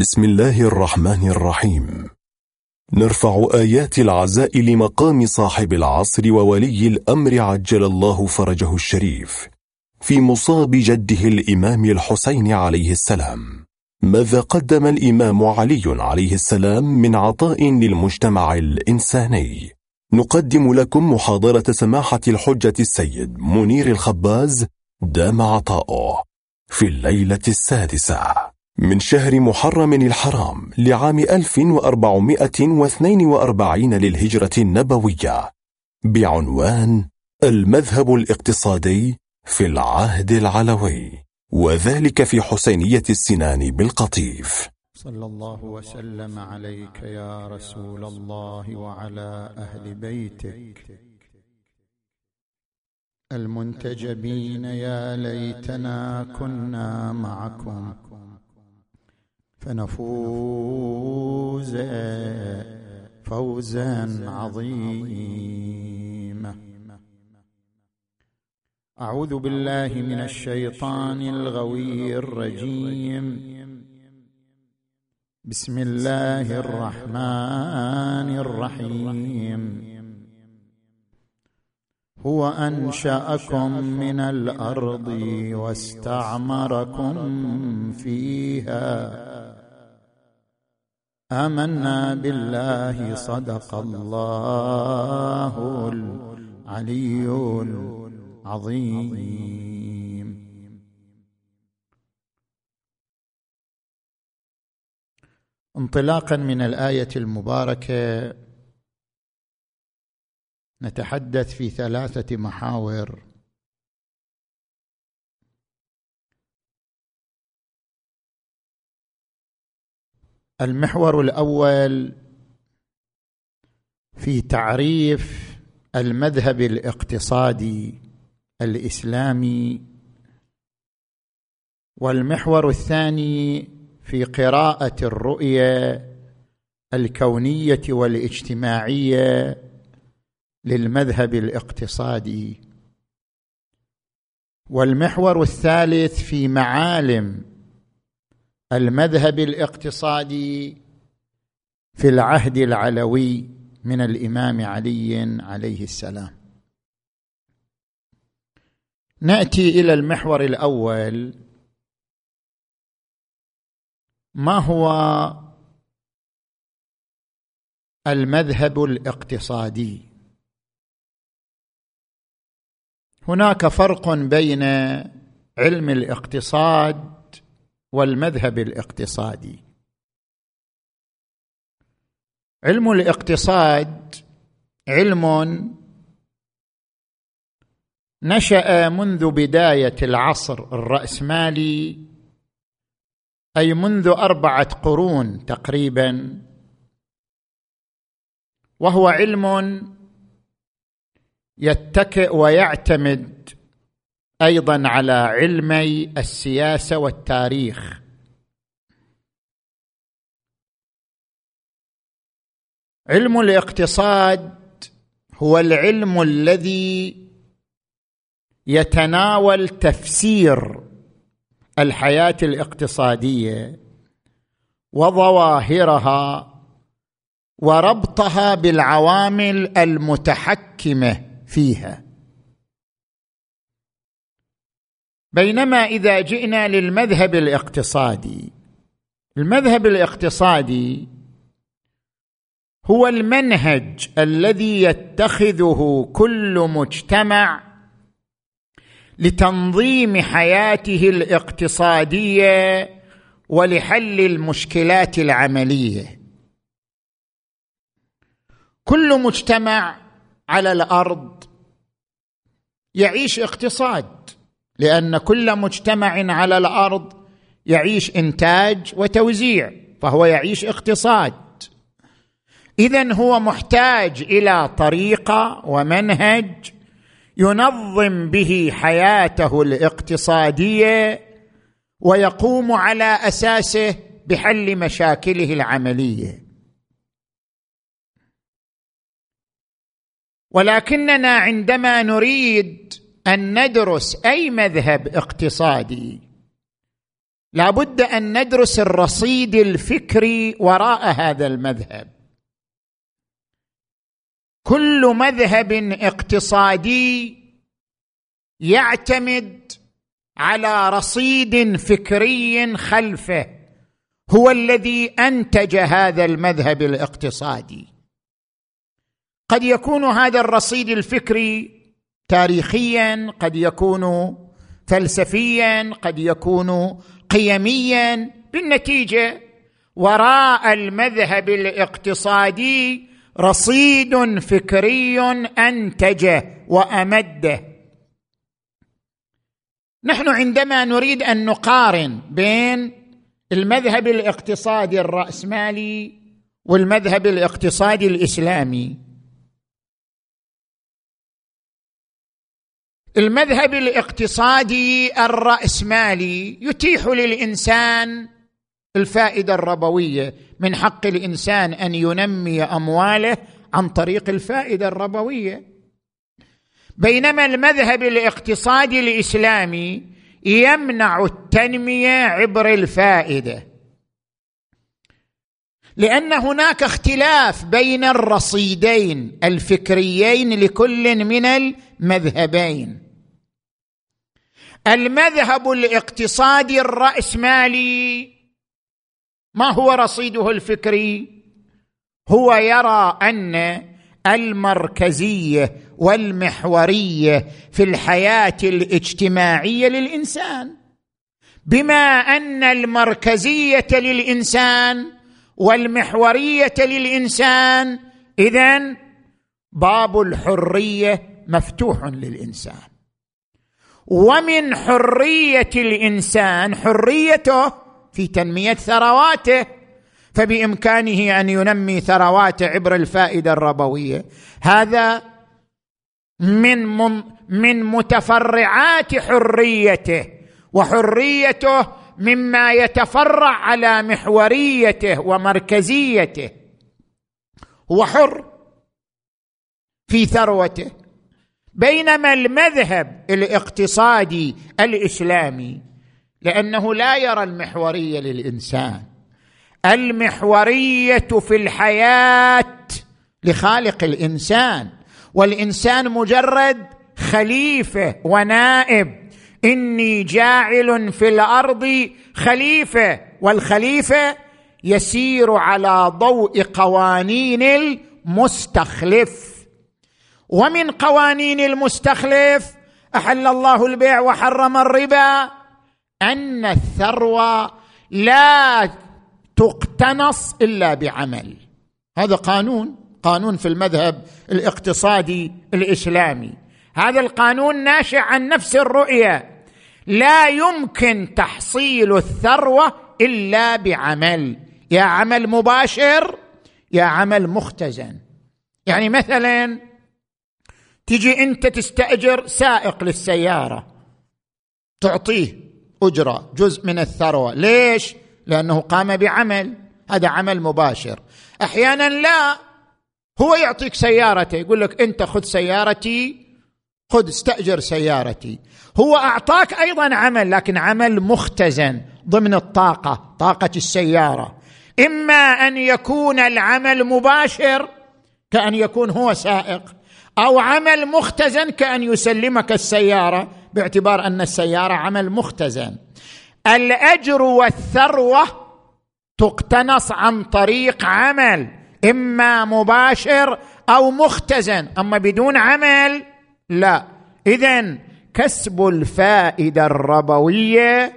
بسم الله الرحمن الرحيم. نرفع آيات العزاء لمقام صاحب العصر وولي الأمر عجل الله فرجه الشريف في مصاب جده الإمام الحسين عليه السلام. ماذا قدم الإمام علي عليه السلام من عطاء للمجتمع الإنساني؟ نقدم لكم محاضرة سماحة الحجة السيد منير الخباز دام عطاؤه في الليلة السادسة. من شهر محرم الحرام لعام 1442 للهجرة النبوية بعنوان المذهب الاقتصادي في العهد العلوي وذلك في حسينية السنان بالقطيف. صلى الله وسلم عليك يا رسول الله وعلى أهل بيتك. المنتجبين يا ليتنا كنا معكم. فنفوز فوزا عظيما. أعوذ بالله من الشيطان الغوي الرجيم. بسم الله الرحمن الرحيم. هو أنشأكم من الأرض واستعمركم فيها. آمنا بالله صدق الله العلي العظيم. انطلاقا من الآية المباركة نتحدث في ثلاثة محاور. المحور الأول في تعريف المذهب الاقتصادي الإسلامي والمحور الثاني في قراءة الرؤية الكونية والاجتماعية للمذهب الاقتصادي. والمحور الثالث في معالم المذهب الاقتصادي في العهد العلوي من الإمام علي عليه السلام. نأتي إلى المحور الأول. ما هو المذهب الاقتصادي؟ هناك فرق بين علم الاقتصاد والمذهب الاقتصادي. علم الاقتصاد علم نشأ منذ بداية العصر الرأسمالي أي منذ أربعة قرون تقريبا وهو علم يتكئ ويعتمد أيضا على علمي السياسة والتاريخ. علم الاقتصاد هو العلم الذي يتناول تفسير الحياة الاقتصادية وظواهرها وربطها بالعوامل المتحكمة فيها. بينما إذا جئنا للمذهب الاقتصادي. المذهب الاقتصادي هو المنهج الذي يتخذه كل مجتمع لتنظيم حياته الاقتصادية ولحل المشكلات العملية. كل مجتمع على الأرض يعيش اقتصاد. لأن كل مجتمع على الأرض يعيش إنتاج وتوزيع فهو يعيش اقتصاد. اذا هو محتاج إلى طريقه ومنهج ينظم به حياته الاقتصادية ويقوم على أساسه بحل مشاكله العملية. ولكننا عندما نريد أن ندرس أي مذهب اقتصادي. لابد أن ندرس الرصيد الفكري وراء هذا المذهب. كل مذهب اقتصادي يعتمد على رصيد فكري خلفه هو الذي أنتج هذا المذهب الاقتصادي. قد يكون هذا الرصيد الفكري تاريخيا قد يكون فلسفيا قد يكون قيميا بالنتيجة وراء المذهب الاقتصادي رصيد فكري أنتجه وأمده. نحن عندما نريد أن نقارن بين المذهب الاقتصادي الرأسمالي والمذهب الاقتصادي الإسلامي المذهب الاقتصادي الرأسمالي يتيح للإنسان الفائدة الربوية من حق الإنسان أن ينمي أمواله عن طريق الفائدة الربوية. بينما المذهب الاقتصادي الإسلامي يمنع التنمية عبر الفائدة لأن هناك اختلاف بين الرصيدين الفكريين لكل من المذهبين المذهب الاقتصادي الرأسمالي ما هو رصيده الفكري؟ هو يرى أن المركزية والمحورية في الحياة الاجتماعية للإنسان بما أن المركزية للإنسان والمحورية للإنسان اذا باب الحرية مفتوح للإنسان. ومن حرية الإنسان حريته في تنمية ثرواته فبإمكانه أن ينمي ثرواته عبر الفائدة الربوية. هذا من من متفرعات حريته وحريته مما يتفرع على محوريته ومركزيته. هو حر في ثروته. بينما المذهب الاقتصادي الإسلامي لأنه لا يرى المحورية للإنسان. المحورية في الحياة لخالق الإنسان والإنسان مجرد خليفة ونائب. إني جاعل في الأرض خليفة والخليفة يسير على ضوء قوانين المستخلف. ومن قوانين المستخلف أحل الله البيع وحرم الربا أن الثروة لا تقتنص إلا بعمل. هذا قانون قانون في المذهب الاقتصادي الإسلامي. هذا القانون ناشئ عن نفس الرؤية. لا يمكن تحصيل الثروة إلا بعمل. يا عمل مباشر يا عمل مختزن. يعني مثلا تجي انت تستأجر سائق للسيارة. تعطيه أجرة جزء من الثروة. ليش؟ لأنه قام بعمل. هذا عمل مباشر. أحيانا لا. هو يعطيك سيارته يقول لك أنت خذ سيارتي خذ استأجر سيارتي. هو أعطاك أيضا عمل لكن عمل مختزن ضمن الطاقة طاقة السيارة. إما أن يكون العمل مباشر كأن يكون هو سائق. أو عمل مختزن كأن يسلمك السيارة باعتبار أن السيارة عمل مختزن. الأجر والثروة تقتنص عن طريق عمل إما مباشر أو مختزن. أما بدون عمل لا. اذا كسب الفائدة الربوية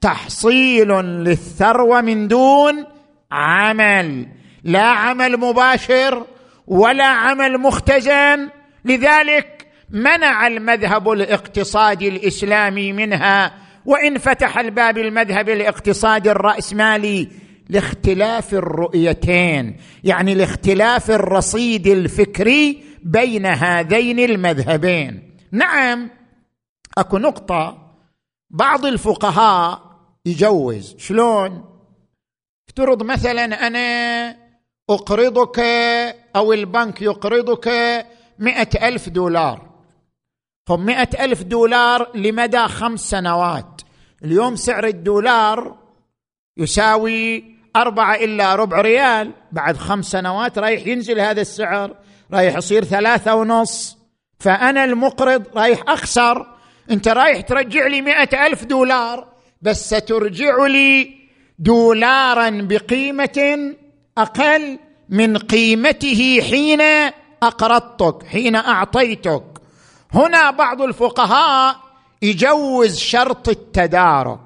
تحصيل للثروة من دون عمل. لا عمل مباشر ولا عمل مختزن. لذلك منع المذهب الاقتصادي الإسلامي منها وإن فتح الباب المذهب الاقتصادي الرأسمالي لاختلاف الرؤيتين يعني لاختلاف الرصيد الفكري بين هذين المذهبين. نعم أكو نقطة بعض الفقهاء يجوز. شلون؟ افترض مثلا أنا أقرضك أو البنك يقرضك مئة ألف دولار. فمئة ألف دولار لمدى خمس سنوات. اليوم سعر الدولار يساوي أربعة إلا ربع ريال. بعد خمس سنوات رايح ينزل هذا السعر رايح يصير ثلاثة ونص. فأنا المقرض رايح أخسر. أنت رايح ترجع لي مئة ألف دولار بس سترجع لي دولارا بقيمة أقل من قيمته حين أقرضتك حين أعطيتك. هنا بعض الفقهاء يجوز شرط التدارك.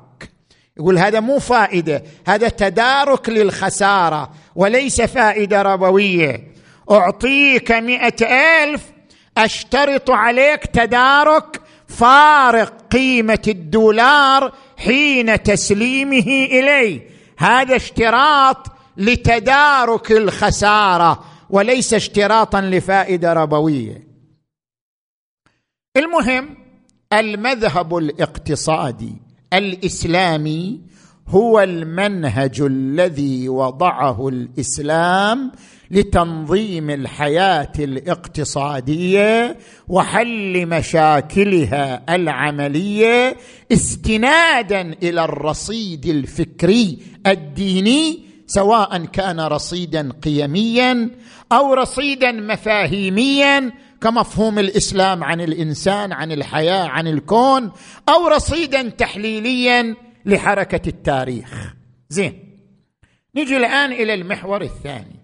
يقول هذا مو فائدة هذا تدارك للخسارة وليس فائدة ربوية. أعطيك مئة ألف أشترط عليك تدارك فارق قيمة الدولار حين تسليمه الي هذا اشتراط لتدارك الخسارة. وليس اشتراطا لفائدة ربوية. المهم المذهب الاقتصادي الإسلامي هو المنهج الذي وضعه الإسلام لتنظيم الحياة الاقتصادية وحل مشاكلها العملية استنادا إلى الرصيد الفكري الديني سواء كان رصيدا قيميا أو رصيدا مفاهيميا كمفهوم الإسلام عن الإنسان عن الحياة عن الكون أو رصيدا تحليليا لحركة التاريخ. زين. نجي الآن إلى المحور الثاني.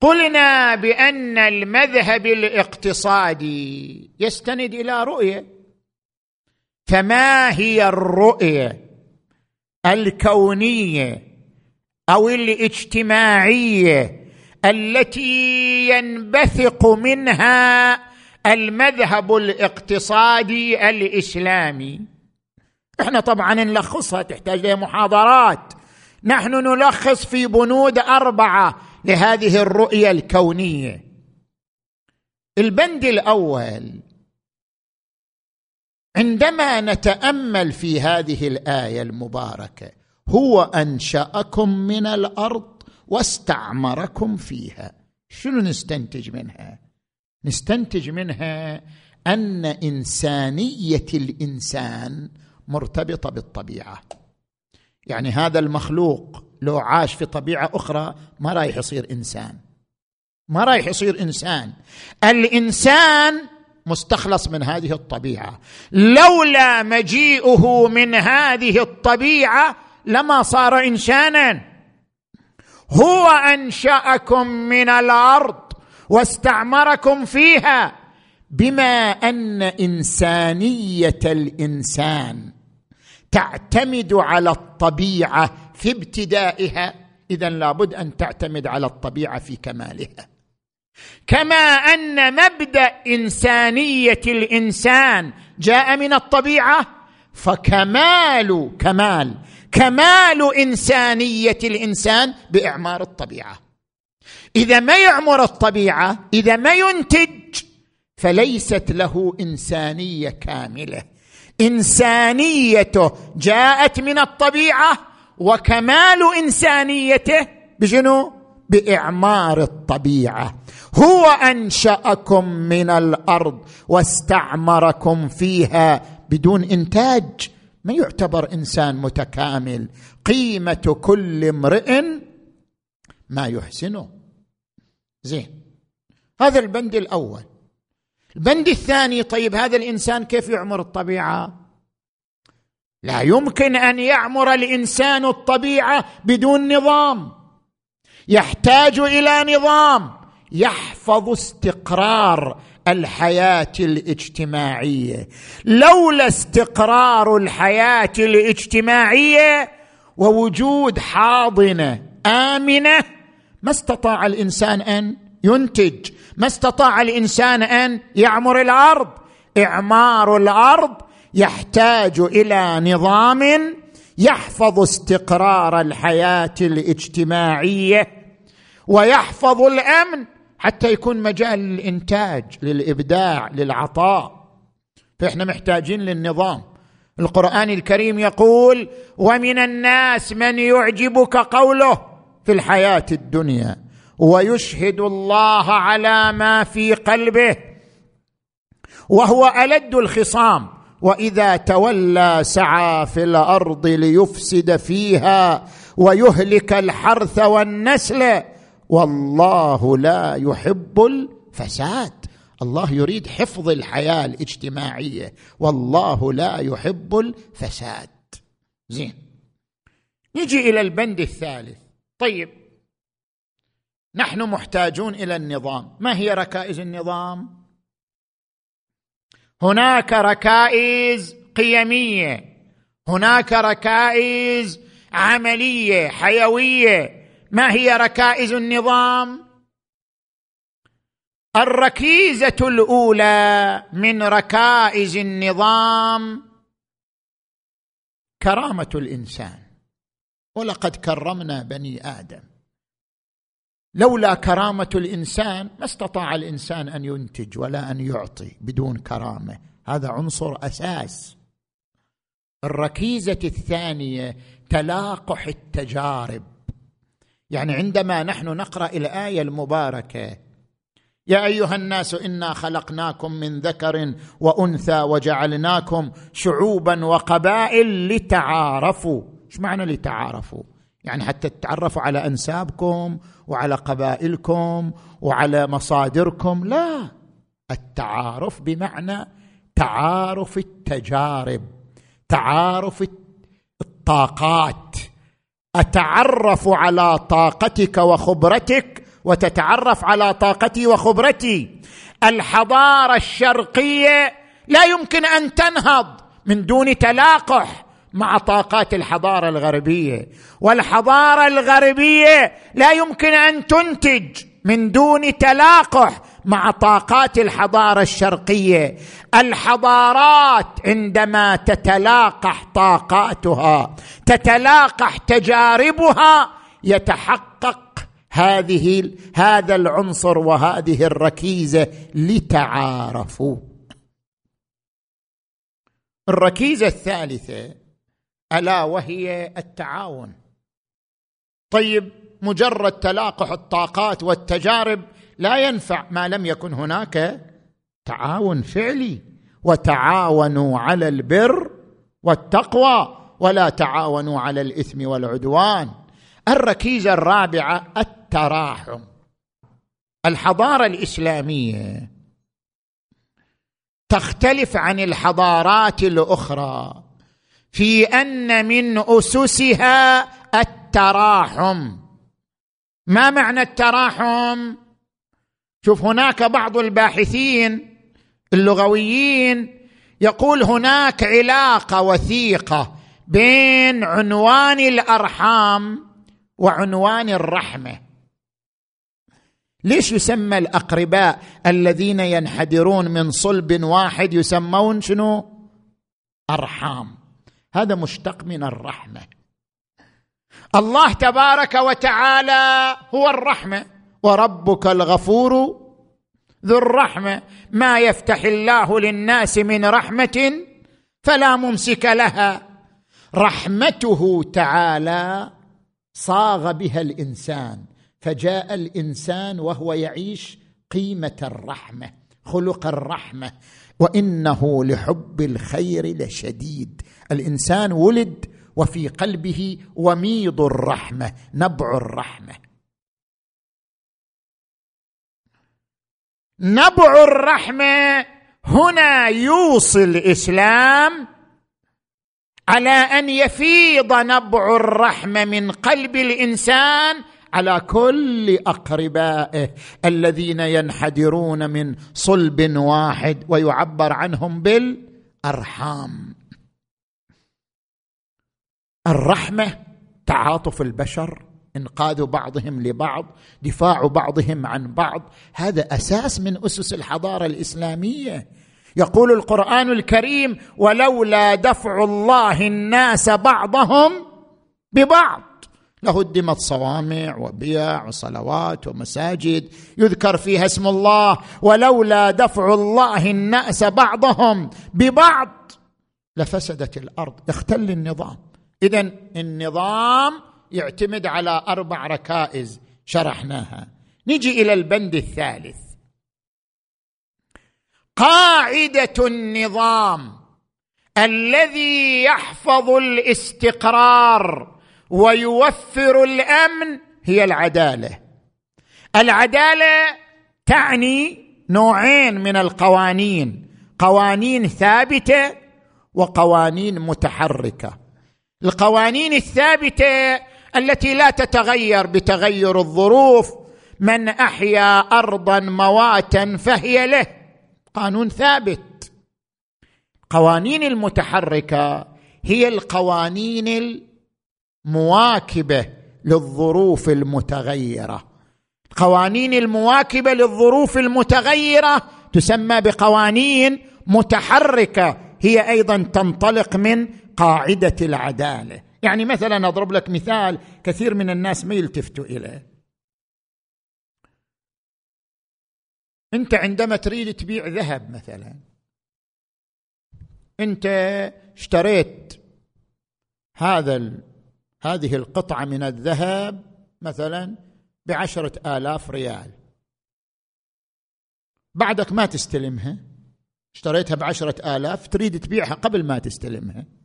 قلنا بأن المذهب الاقتصادي يستند إلى رؤية. فما هي الرؤية؟ الكونية أو الاجتماعية التي ينبثق منها المذهب الاقتصادي الإسلامي. إحنا طبعا نلخصها تحتاج إلى محاضرات. نحن نلخص في بنود أربعة لهذه الرؤية الكونية. البند الأول عندما نتأمل في هذه الآية المباركة هو أنشأكم من الأرض واستعمركم فيها. شنو نستنتج منها؟ نستنتج منها أن إنسانية الإنسان مرتبطة بالطبيعة. يعني هذا المخلوق لو عاش في طبيعة أخرى ما رايح يصير إنسان. ما رايح يصير إنسان. الإنسان مستخلص من هذه الطبيعة. لولا مجيئه من هذه الطبيعة لما صار إنسانا. هو أنشأكم من الأرض واستعمركم فيها بما أن إنسانية الإنسان تعتمد على الطبيعة في ابتدائها. اذا لابد أن تعتمد على الطبيعة في كمالها. كما أن مبدأ إنسانية الإنسان جاء من الطبيعة فكمال كمال كمال إنسانية الإنسان بإعمار الطبيعة. إذا ما يعمر الطبيعة إذا ما ينتج فليست له إنسانية كاملة. إنسانيته جاءت من الطبيعة وكمال إنسانيته بشنو؟ بإعمار الطبيعة. هو أنشأكم من الأرض واستعمركم فيها بدون إنتاج. ما يعتبر إنسان متكامل؟ قيمة كل امرئ ما يحسنه زين. هذا البند الأول. البند الثاني طيب هذا الإنسان كيف يعمر الطبيعة؟ لا يمكن أن يعمر الإنسان الطبيعة بدون نظام. يحتاج إلى نظام. يحفظ استقرار الحياة الاجتماعية. لولا استقرار الحياة الاجتماعية ووجود حاضنة آمنة ما استطاع الإنسان أن ينتج ما استطاع الإنسان أن يعمر الأرض. إعمار الأرض يحتاج إلى نظام يحفظ استقرار الحياة الاجتماعية ويحفظ الأمن. حتى يكون مجال للإنتاج للإبداع للعطاء. فإحنا محتاجين للنظام. القرآن الكريم يقول ومن الناس من يعجبك قوله في الحياة الدنيا ويشهد الله على ما في قلبه وهو ألد الخصام وإذا تولى سعى في الأرض ليفسد فيها ويهلك الحرث والنسل والله لا يحب الفساد. الله يريد حفظ الحياة الاجتماعية. والله لا يحب الفساد. زين. نجي إلى البند الثالث. طيب. نحن محتاجون إلى النظام. ما هي ركائز النظام؟ هناك ركائز قيمية. هناك ركائز عملية حيوية. ما هي ركائز النظام؟ الركيزة الأولى من ركائز النظام كرامة الإنسان. ولقد كرمنا بني آدم. لولا كرامة الإنسان ما استطاع الإنسان أن ينتج ولا أن يعطي بدون كرامة. هذا عنصر أساس. الركيزة الثانية تلاقح التجارب. يعني عندما نحن نقرأ الآية المباركة يا أيها الناس إنا خلقناكم من ذكر وأنثى وجعلناكم شعوبا وقبائل لتعارفوا. إيش معنى لتعارفوا؟ يعني حتى تتعرفوا على أنسابكم وعلى قبائلكم وعلى مصادركم. لا التعارف بمعنى تعارف التجارب تعارف الطاقات. أتعرف على طاقتك وخبرتك وتتعرف على طاقتي وخبرتي. الحضارة الشرقية لا يمكن أن تنهض من دون تلاقح مع طاقات الحضارة الغربية. والحضارة الغربية لا يمكن أن تنتج من دون تلاقح مع طاقات الحضارة الشرقية. الحضارات عندما تتلاقح طاقاتها تتلاقح تجاربها يتحقق هذه هذا العنصر وهذه الركيزة لتعارفوا. الركيزة الثالثة ألا وهي التعاون. طيب مجرد تلاقح الطاقات والتجارب لا ينفع ما لم يكن هناك تعاون فعلي. وتعاونوا على البر والتقوى ولا تعاونوا على الإثم والعدوان. الركيزة الرابعة التراحم. الحضارة الإسلامية تختلف عن الحضارات الأخرى في أن من أسسها التراحم. ما معنى التراحم؟ شوف هناك بعض الباحثين اللغويين يقول هناك علاقة وثيقة بين عنوان الأرحام وعنوان الرحمة. ليش يسمى الأقرباء الذين ينحدرون من صلب واحد يسمون شنو؟ أرحام. هذا مشتق من الرحمة. الله تبارك وتعالى هو الرحمة. وربك الغفور ذو الرحمة. ما يفتح الله للناس من رحمة فلا ممسك لها. رحمته تعالى صاغ بها الإنسان فجاء الإنسان وهو يعيش قيمة الرحمة خلق الرحمة. وإنه لحب الخير لشديد. الإنسان ولد وفي قلبه وميض الرحمة نبع الرحمة. نبع الرحمة هنا يوصي الإسلام على أن يفيض نبع الرحمة من قلب الإنسان على كل أقربائه الذين ينحدرون من صلب واحد ويعبر عنهم بالأرحام. الرحمة تعاطف البشر إنقاذ بعضهم لبعض دفاع بعضهم عن بعض. هذا أساس من أسس الحضارة الإسلامية. يقول القرآن الكريم ولولا دفع الله الناس بعضهم ببعض لهدمت صوامع وبيع وصلوات ومساجد. يذكر فيها اسم الله ولولا دفع الله الناس بعضهم ببعض لفسدت الأرض. يختل النظام. اذا النظام يعتمد على أربع ركائز شرحناها. نجي إلى البند الثالث. قاعدة النظام الذي يحفظ الاستقرار ويوفر الأمن هي العدالة. العدالة تعني نوعين من القوانين قوانين ثابتة وقوانين متحركة. القوانين الثابتة التي لا تتغير بتغير الظروف. من أحيا أرضا مواتا فهي له. قانون ثابت. القوانين المتحركة هي القوانين المواكبة للظروف المتغيرة. القوانين المواكبة للظروف المتغيرة تسمى بقوانين متحركة. هي أيضا تنطلق من قاعدة العدالة. يعني مثلا أضرب لك مثال كثير من الناس ما يلتفتوا إليه. أنت عندما تريد تبيع ذهب مثلا أنت اشتريت هذا ال... هذه القطعة من الذهب مثلا بعشرة آلاف ريال. بعدك ما تستلمها. اشتريتها بعشرة آلاف تريد تبيعها قبل ما تستلمها.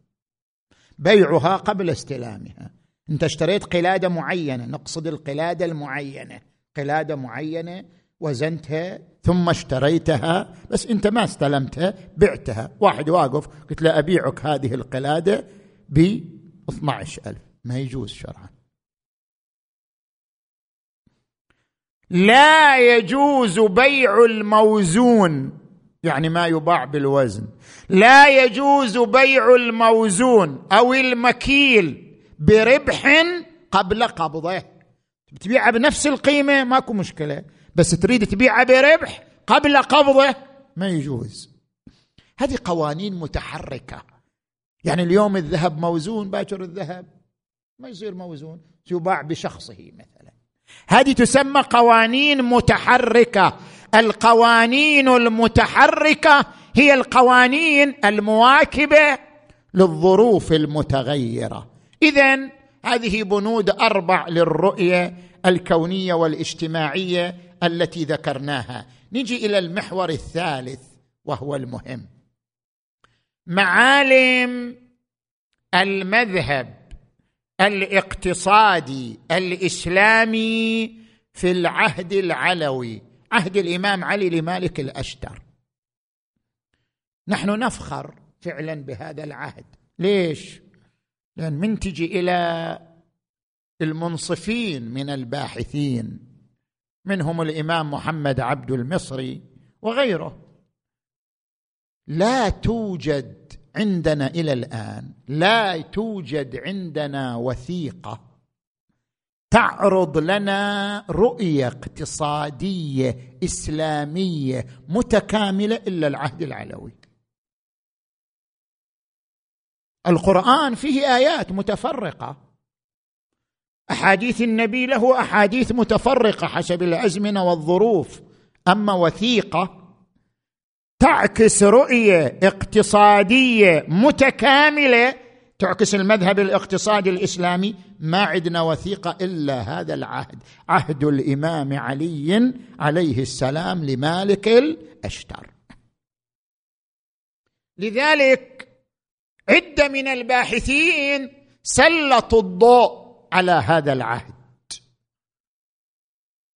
بيعها قبل استلامها. انت اشتريت قلادة معينة نقصد القلادة المعينة. قلادة معينة وزنتها ثم اشتريتها بس انت ما استلمتها بعتها. واحد واقف قلت له أبيعك هذه القلادة ب 12000 ما يجوز شرعا. لا يجوز بيع الموزون. يعني ما يباع بالوزن. لا يجوز بيع الموزون أو المكيل بربح قبل قبضه. تبيعها بنفس القيمة ماكو مشكلة بس تريد تبيعها بربح قبل قبضه ما يجوز. هذه قوانين متحركة. يعني اليوم الذهب موزون باكر الذهب ما يصير موزون يباع بشخصه مثلا. هذه تسمى قوانين متحركة. القوانين المتحركة هي القوانين المواكبة للظروف المتغيرة. اذا هذه بنود أربع للرؤية الكونية والاجتماعية التي ذكرناها. نجي إلى المحور الثالث وهو المهم. معالم المذهب الاقتصادي الإسلامي في العهد العلوي عهد الإمام علي لمالك الأشتر. نحن نفخر فعلا بهذا العهد. ليش؟ لأن من تجي إلى المنصفين من الباحثين منهم الإمام محمد عبد المصري وغيره. لا توجد عندنا إلى الآن لا توجد عندنا وثيقة تعرض لنا رؤية اقتصادية إسلامية متكاملة إلا العهد العلوي. القرآن فيه آيات متفرقة. أحاديث النبي له أحاديث متفرقة حسب الأزمنة والظروف. أما وثيقة تعكس رؤية اقتصادية متكاملة تعكس المذهب الاقتصادي الإسلامي ما عندنا وثيقة إلا هذا العهد. عهد الإمام علي عليه السلام لمالك الأشتر. لذلك عده من الباحثين سلطوا الضوء على هذا العهد.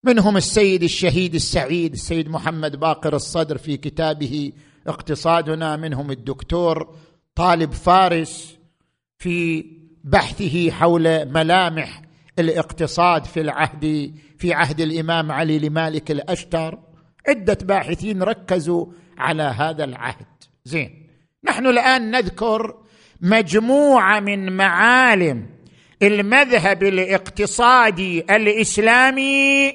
منهم السيد الشهيد السعيد السيد محمد باقر الصدر في كتابه اقتصادنا منهم الدكتور طالب فارس في بحثه حول ملامح الاقتصاد في العهد في عهد الإمام علي لمالك الأشتر. عدة باحثين ركزوا على هذا العهد. زين. نحن الآن نذكر مجموعة من معالم المذهب الاقتصادي الإسلامي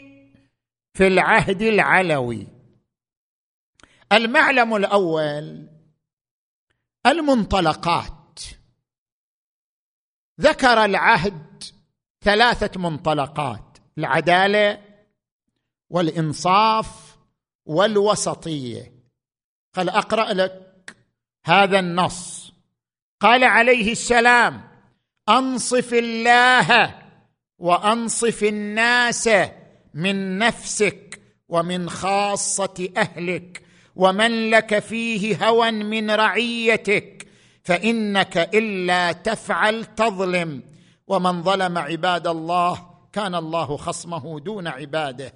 في العهد العلوي. المعلم الأول المنطلقات. ذكر العهد ثلاثة منطلقات العدالة والإنصاف والوسطية. قال أقرأ لك هذا النص. قال عليه السلام أنصف الله وأنصف الناس من نفسك ومن خاصة أهلك ومن لك فيه هوى من رعيتك. فإنك إلا تفعل تظلم. ومن ظلم عباد الله كان الله خصمه دون عباده.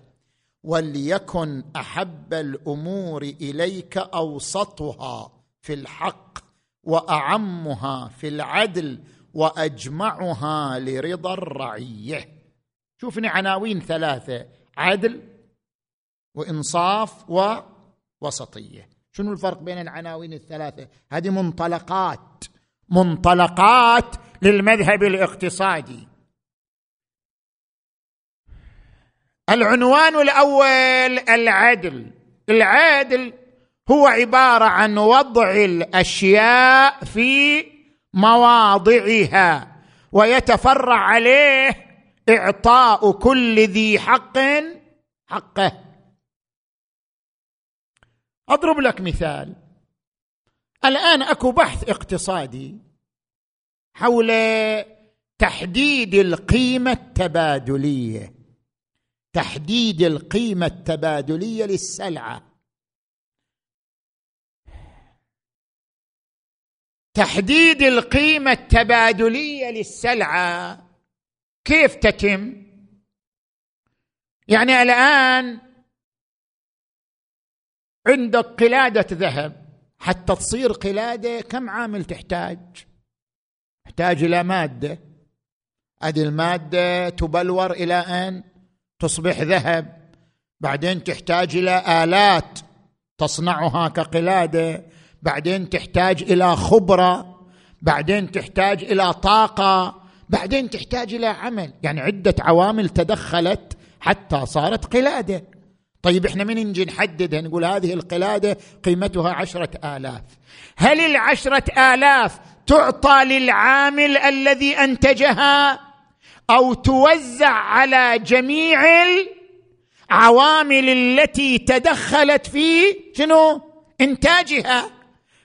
وليكن أحب الأمور إليك أوسطها في الحق وأعمها في العدل وأجمعها لرضا الرعية. شوفني عناوين ثلاثة عدل وإنصاف ووسطيه شنو الفرق بين العناوين الثلاثة؟ هذه منطلقات منطلقات للمذهب الاقتصادي. العنوان الأول العدل. العدل هو عبارة عن وضع الأشياء في مواضعها ويتفرع عليه إعطاء كل ذي حق حقه. أضرب لك مثال. الآن أكو بحث اقتصادي حول تحديد القيمة التبادلية. تحديد القيمة التبادلية للسلعة. تحديد القيمة التبادلية للسلعة كيف تتم؟ يعني الآن عندك قلادة ذهب حتى تصير قلادة كم عامل تحتاج؟ تحتاج إلى مادة. هذه المادة تبلور إلى أن تصبح ذهب بعدين تحتاج إلى آلات تصنعها كقلادة بعدين تحتاج إلى خبرة بعدين تحتاج إلى طاقة بعدين تحتاج إلى عمل. يعني عدة عوامل تدخلت حتى صارت قلادة. طيب إحنا من نجي نحددها نقول هذه القلادة قيمتها عشرة آلاف. هل العشرة آلاف تعطى للعامل الذي أنتجها أو توزع على جميع العوامل التي تدخلت في شنو؟ إنتاجها؟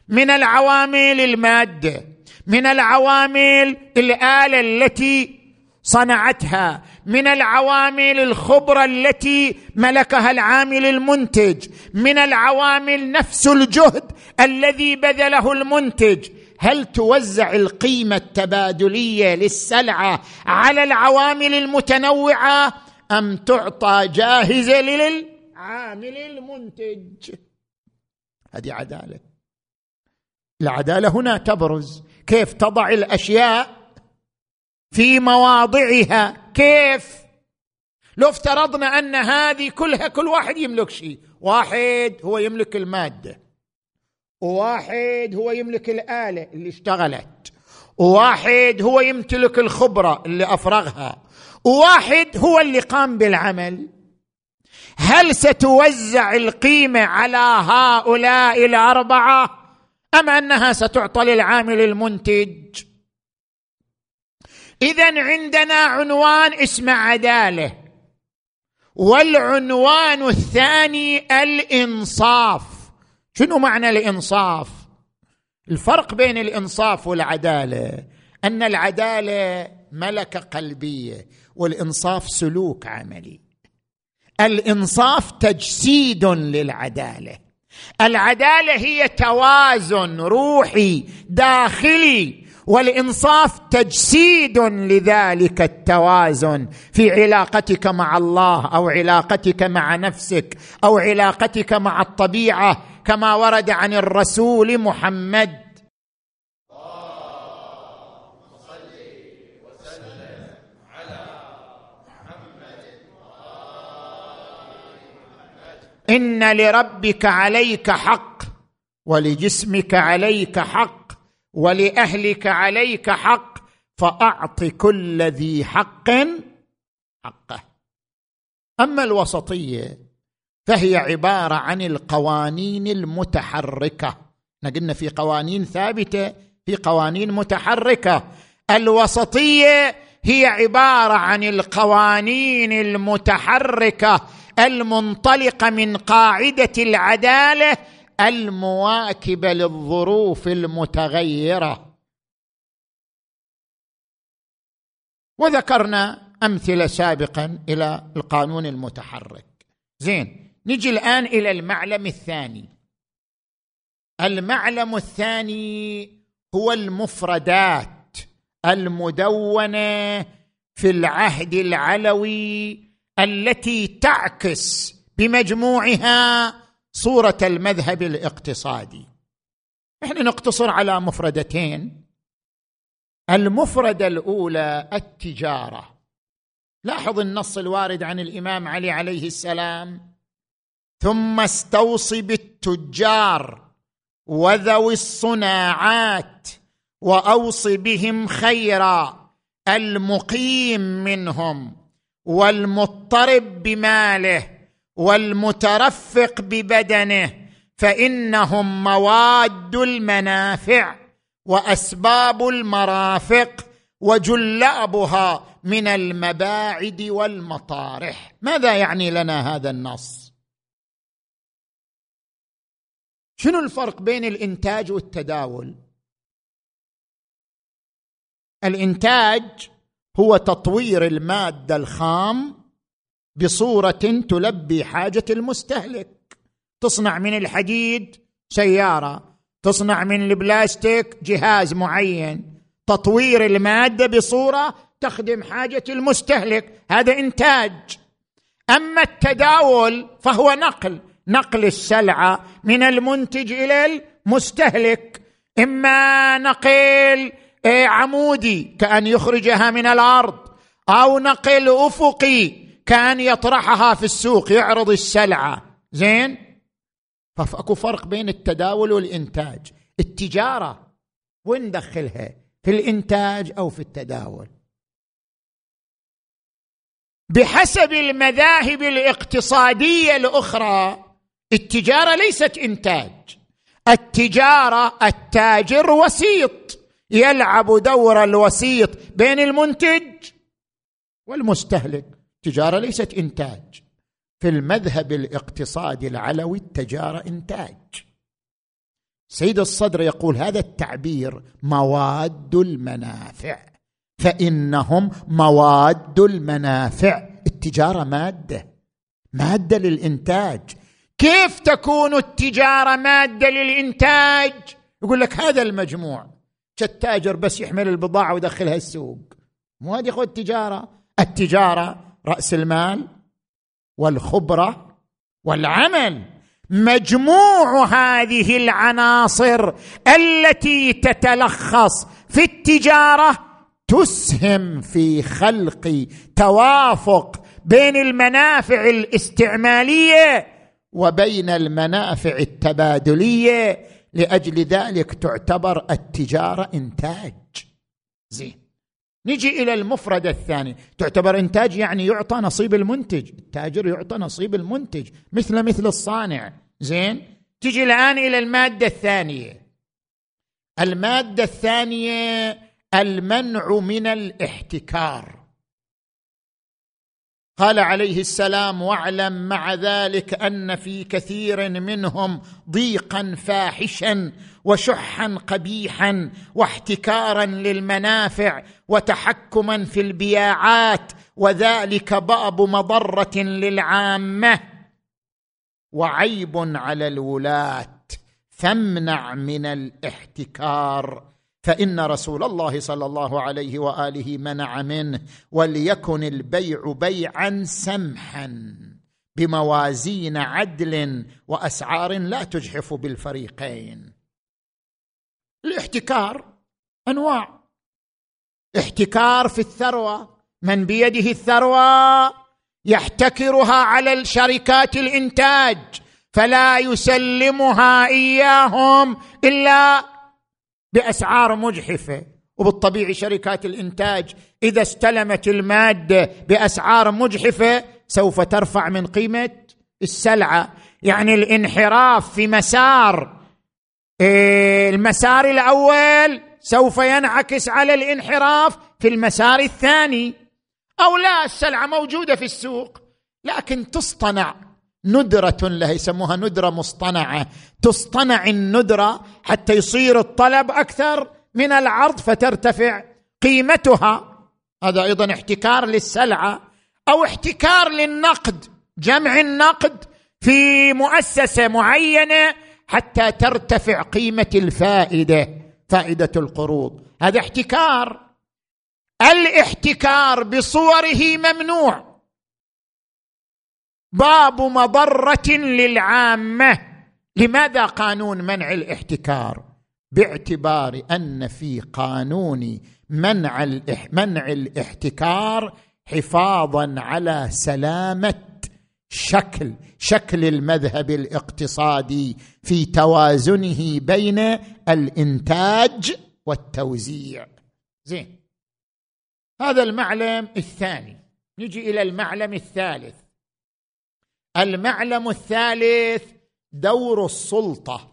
من العوامل المادة من العوامل الآلة التي صنعتها من العوامل الخبرة التي ملكها العامل المنتج. من العوامل نفس الجهد الذي بذله المنتج. هل توزع القيمة التبادلية للسلعة على العوامل المتنوعة أم تعطى جاهزة للعامل المنتج؟ هذه عدالة. العدالة هنا تبرز. كيف تضع الأشياء في مواضعها؟ كيف؟ لو افترضنا أن هذه كلها كل واحد يملك شيء. واحد هو يملك المادة. وواحد هو يملك الآلة اللي اشتغلت. وواحد هو يمتلك الخبرة اللي أفرغها. وواحد هو اللي قام بالعمل. هل ستوزع القيمة على هؤلاء الأربعة؟ أم أنها ستعطى للعامل المنتج؟ اذا عندنا عنوان اسمه عداله. والعنوان الثاني الإنصاف. شنو معنى الإنصاف؟ الفرق بين الإنصاف والعدالة. أن العدالة ملكة قلبية والإنصاف سلوك عملي. الإنصاف تجسيد للعدالة. العدالة هي توازن روحي داخلي والإنصاف تجسيد لذلك التوازن في علاقتك مع الله أو علاقتك مع نفسك أو علاقتك مع الطبيعة كما ورد عن الرسول محمد. إن لربك عليك حق ولجسمك عليك حق ولأهلك عليك حق فأعط كل ذي حق حقه. أما الوسطية فهي عبارة عن القوانين المتحركة. قلنا في قوانين ثابتة في قوانين متحركة. الوسطية هي عبارة عن القوانين المتحركة المنطلقة من قاعدة العدالة المواكبه للظروف المتغيرة. وذكرنا أمثلة سابقا إلى القانون المتحرك. زين نجي الآن إلى المعلم الثاني. المعلم الثاني هو المفردات المدونة في العهد العلوي التي تعكس بمجموعها صورة المذهب الاقتصادي. إحنا نقتصر على مفردتين. المفردة الأولى التجارة. لاحظ النص الوارد عن الإمام علي عليه السلام. ثم استوصي بالتجار وذوي الصناعات واوص بهم خيرا. المقيم منهم والمضطرب بماله. والمترفق ببدنه فإنهم مواد المنافع وأسباب المرافق وجلابها من المباعد والمطارح. ماذا يعني لنا هذا النص؟ شنو الفرق بين الإنتاج والتداول؟ الإنتاج هو تطوير المادة الخام بصورة تلبي حاجة المستهلك. تصنع من الحديد سيارة تصنع من البلاستيك جهاز معين. تطوير المادة بصورة تخدم حاجة المستهلك هذا إنتاج. أما التداول فهو نقل نقل السلعة من المنتج إلى المستهلك. إما نقل إيه، عمودي كأن يخرجها من الأرض أو نقل أفقي كان يطرحها في السوق يعرض السلعة. زين؟ فاكو فرق بين التداول والإنتاج. التجارة وين ندخلها؟ في الإنتاج أو في التداول؟ بحسب المذاهب الاقتصادية الأخرى التجارة ليست إنتاج. التجارة التاجر وسيط يلعب دور الوسيط بين المنتج والمستهلك. التجارة ليست إنتاج. في المذهب الاقتصادي العلوي التجارة إنتاج. سيد الصدر يقول هذا التعبير مواد المنافع فإنهم مواد المنافع. التجارة مادة مادة للإنتاج. كيف تكون التجارة مادة للإنتاج؟ يقول لك هذا المجموع. التاجر بس يحمل البضاعة ويدخلها السوق. مو هذه خذ التجارة؟ التجارة رأس المال والخبرة والعمل. مجموع هذه العناصر التي تتلخص في التجارة تسهم في خلق توافق بين المنافع الاستعمالية وبين المنافع التبادلية. لأجل ذلك تعتبر التجارة إنتاج. زين. نجي إلى المفرد الثاني. تعتبر إنتاج يعني يعطى نصيب المنتج. التاجر يعطى نصيب المنتج. مثل مثل الصانع. زين؟ تجي الآن إلى المادة الثانية. المادة الثانية المنع من الاحتكار. قال عليه السلام واعلم مع ذلك أن في كثير منهم ضيقا فاحشا وشحا قبيحا واحتكارا للمنافع وتحكما في البياعات وذلك باب مضرة للعامة. وعيب على الولاة فامنع من الاحتكار. فإن رسول الله صلى الله عليه وآله منع منه وليكن البيع بيعا سمحا بموازين عدل وأسعار لا تجحف بالفريقين. الاحتكار أنواع. احتكار في الثروة من بيده الثروة يحتكرها على الشركات الإنتاج فلا يسلمها إياهم إلا بأسعار مجحفة. وبالطبيعي شركات الإنتاج إذا استلمت المادة بأسعار مجحفة سوف ترفع من قيمة السلعة. يعني الانحراف في مسار إيه، المسار الأول سوف ينعكس على الانحراف في المسار الثاني. أو لا السلعة موجودة في السوق لكن تصطنع. ندرة لها يسموها ندرة مصطنعة. تصطنع الندرة حتى يصير الطلب أكثر من العرض فترتفع قيمتها. هذا أيضا احتكار للسلعة أو احتكار للنقد جمع النقد في مؤسسة معينة حتى ترتفع قيمة الفائدة فائدة القروض. هذا احتكار. الاحتكار بصوره ممنوع. باب مضرة للعامة. لماذا قانون منع الاحتكار؟ باعتبار أن في قانون منع منع الاحتكار حفاظا على سلامة شكل شكل المذهب الاقتصادي في توازنه بين الإنتاج والتوزيع. زين. هذا المعلم الثاني. نجي إلى المعلم الثالث. المعلم الثالث دور السلطة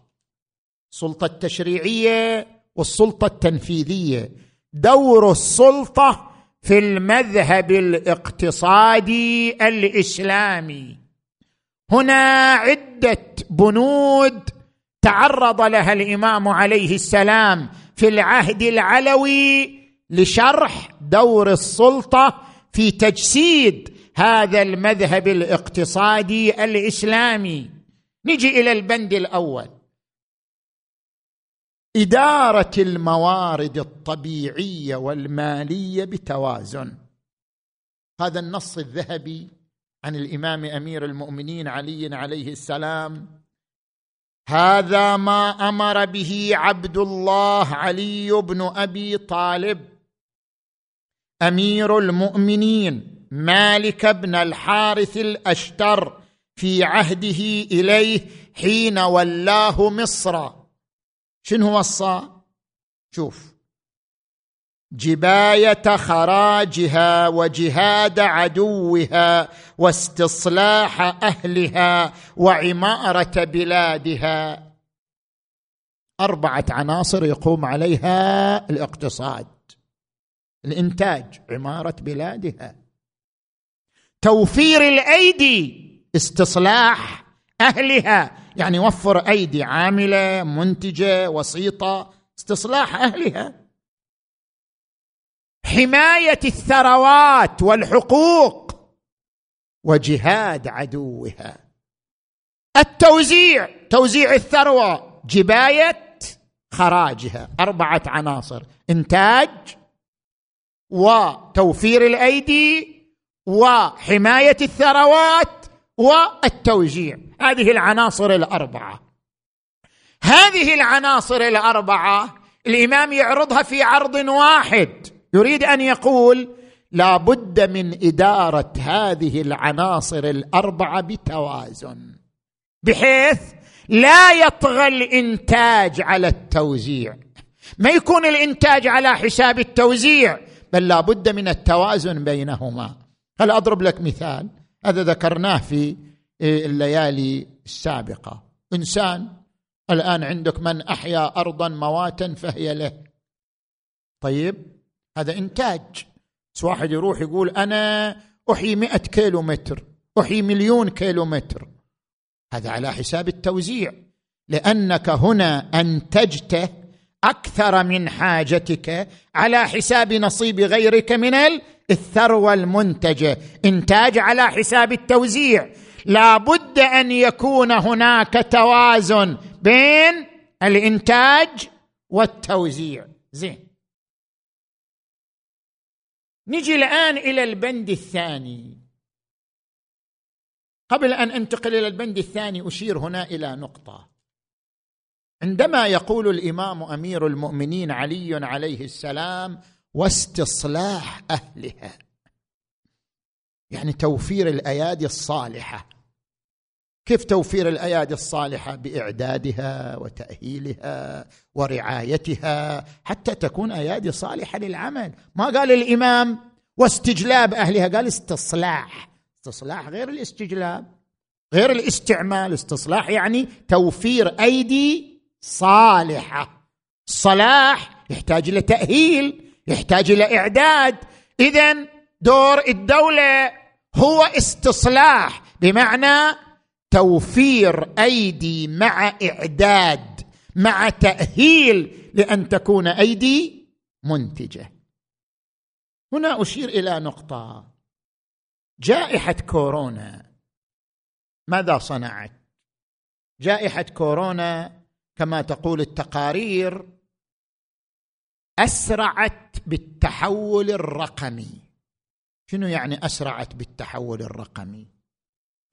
السلطة التشريعية والسلطة التنفيذية. دور السلطة في المذهب الاقتصادي الإسلامي. هنا عدة بنود تعرض لها الإمام عليه السلام في العهد العلوي لشرح دور السلطة في تجسيد هذا المذهب الاقتصادي الإسلامي. نجي إلى البند الأول. إدارة الموارد الطبيعية والمالية بتوازن. هذا النص الذهبي عن الإمام أمير المؤمنين علي عليه السلام. هذا ما أمر به عبد الله علي بن أبي طالب أمير المؤمنين. مالك بن الحارث الأشتر في عهده إليه حين ولاه مصر. شنو وصى شوف. جباية خراجها وجهاد عدوها واستصلاح أهلها وعمارة بلادها. أربعة عناصر يقوم عليها الاقتصاد. الإنتاج عمارة بلادها. توفير الأيدي استصلاح أهلها. يعني وفر أيدي عاملة منتجة وسيطة استصلاح أهلها. حماية الثروات والحقوق وجهاد عدوها. التوزيع توزيع الثروة جباية خراجها. أربعة عناصر إنتاج وتوفير الأيدي وحماية الثروات والتوزيع هذه العناصر الأربعة. هذه العناصر الأربعة الإمام يعرضها في عرض واحد. يريد أن يقول لا بد من إدارة هذه العناصر الأربعة بتوازن بحيث لا يطغى الإنتاج على التوزيع. ما يكون الإنتاج على حساب التوزيع بل لا بد من التوازن بينهما. هل أضرب لك مثال؟ هذا ذكرناه في الليالي السابقة. إنسان الآن عندك من أحيا أرضا مواتا فهي له. طيب هذا إنتاج. واحد يروح يقول أنا أحيي مئة كيلو متر أحيي مليون كيلو متر هذا على حساب التوزيع. لأنك هنا انتجت أكثر من حاجتك على حساب نصيب غيرك من الثروة المنتجه إنتاج على حساب التوزيع. لا بد أن يكون هناك توازن بين الإنتاج والتوزيع. زين. نجي الآن إلى البند الثاني. قبل أن أنتقل إلى البند الثاني أشير هنا إلى نقطة. عندما يقول الإمام أمير المؤمنين علي عليه السلام واستصلاح أهلها. يعني توفير الأيادي الصالحة. كيف توفير الأيادي الصالحة؟ بإعدادها وتأهيلها ورعايتها حتى تكون أيادي صالحة للعمل. ما قال الإمام؟ واستجلاب أهلها. قال استصلاح. استصلاح غير الاستجلاب غير الاستعمال. استصلاح يعني توفير أيدي صالحة. الصلاح يحتاج إلى تاهيل يحتاج إلى إعداد. اذا دور الدولة هو استصلاح بمعنى توفير أيدي مع إعداد مع تأهيل لأن تكون أيدي منتجة. هنا أشير إلى نقطة. جائحة كورونا ماذا صنعت؟ جائحة كورونا كما تقول التقارير أسرعت بالتحول الرقمي. شنو يعني أسرعت بالتحول الرقمي؟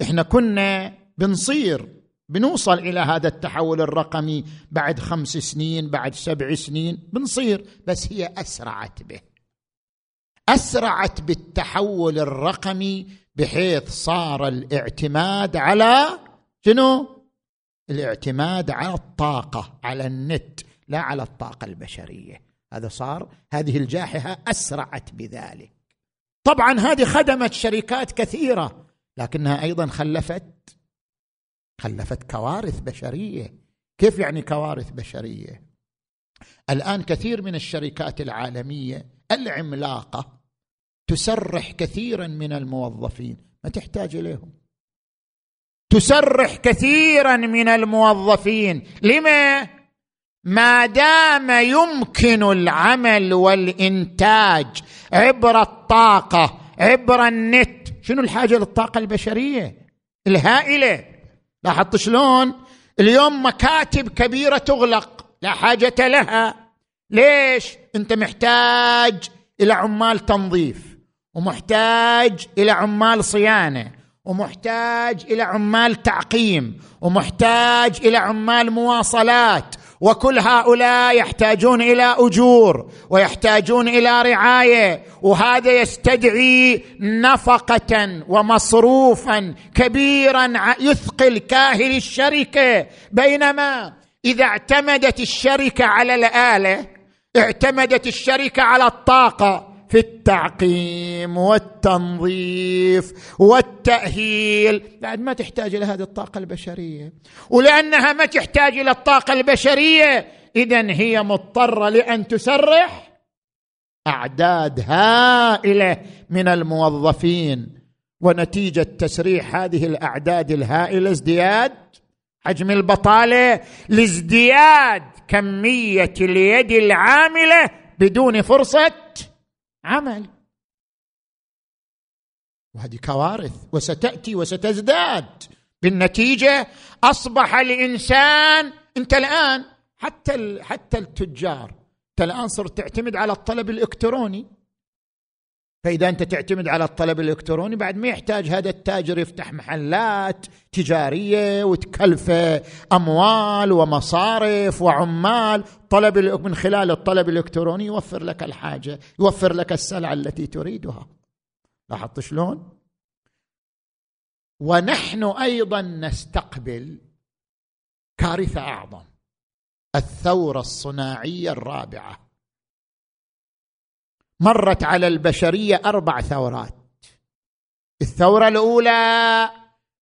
إحنا كنا بنصير بنوصل إلى هذا التحول الرقمي بعد خمس سنين بعد سبع سنين بنصير بس هي أسرعت به. أسرعت بالتحول الرقمي بحيث صار الاعتماد على شنو؟ الاعتماد على الطاقة على النت لا على الطاقة البشرية. هذا صار هذه الجائحة أسرعت بذلك. طبعا هذه خدمت شركات كثيرة لكنها أيضا خلفت خلفت كوارث بشرية. كيف يعني كوارث بشرية؟ الآن كثير من الشركات العالمية العملاقة تسرح كثيرا من الموظفين ما تحتاج إليهم. تسرح كثيرا من الموظفين. لما؟ ما دام يمكن العمل والإنتاج عبر الطاقة عبر النت. شنو الحاجة للطاقة البشرية؟ الهائلة. لاحظت شلون؟ اليوم مكاتب كبيرة تغلق. لا حاجة لها. ليش؟ أنت محتاج إلى عمال تنظيف ومحتاج إلى عمال صيانة. ومحتاج إلى عمال تعقيم ومحتاج إلى عمال مواصلات وكل هؤلاء يحتاجون إلى أجور ويحتاجون إلى رعاية وهذا يستدعي نفقة ومصروفا كبيرا يثقل كاهل الشركة. بينما إذا اعتمدت الشركة على الآلة اعتمدت الشركة على الطاقة في التعقيم والتنظيف والتأهيل. بعد ما تحتاج إلى هذه الطاقة البشرية. ولأنها ما تحتاج إلى الطاقة البشرية. اذا هي مضطرة لأن تسرح أعداد هائلة من الموظفين. ونتيجة تسريح هذه الأعداد الهائلة ازدياد حجم البطالة لازدياد كمية اليد العاملة بدون فرصة عمل. وهذه كوارث وستأتي وستزداد. بالنتيجة أصبح الإنسان أنت الآن حتى حتى التجار أنت الآن صرت تعتمد على الطلب الإلكتروني. فإذا أنت تعتمد على الطلب الإلكتروني بعد ما يحتاج هذا التاجر يفتح محلات تجارية وتكلفة أموال ومصارف وعمال. طلب من خلال الطلب الإلكتروني يوفر لك الحاجة يوفر لك السلعة التي تريدها. لاحظت شلون؟ ونحن أيضا نستقبل كارثة أعظم الثورة الصناعية الرابعة. مرت على البشرية أربع ثورات. الثورة الأولى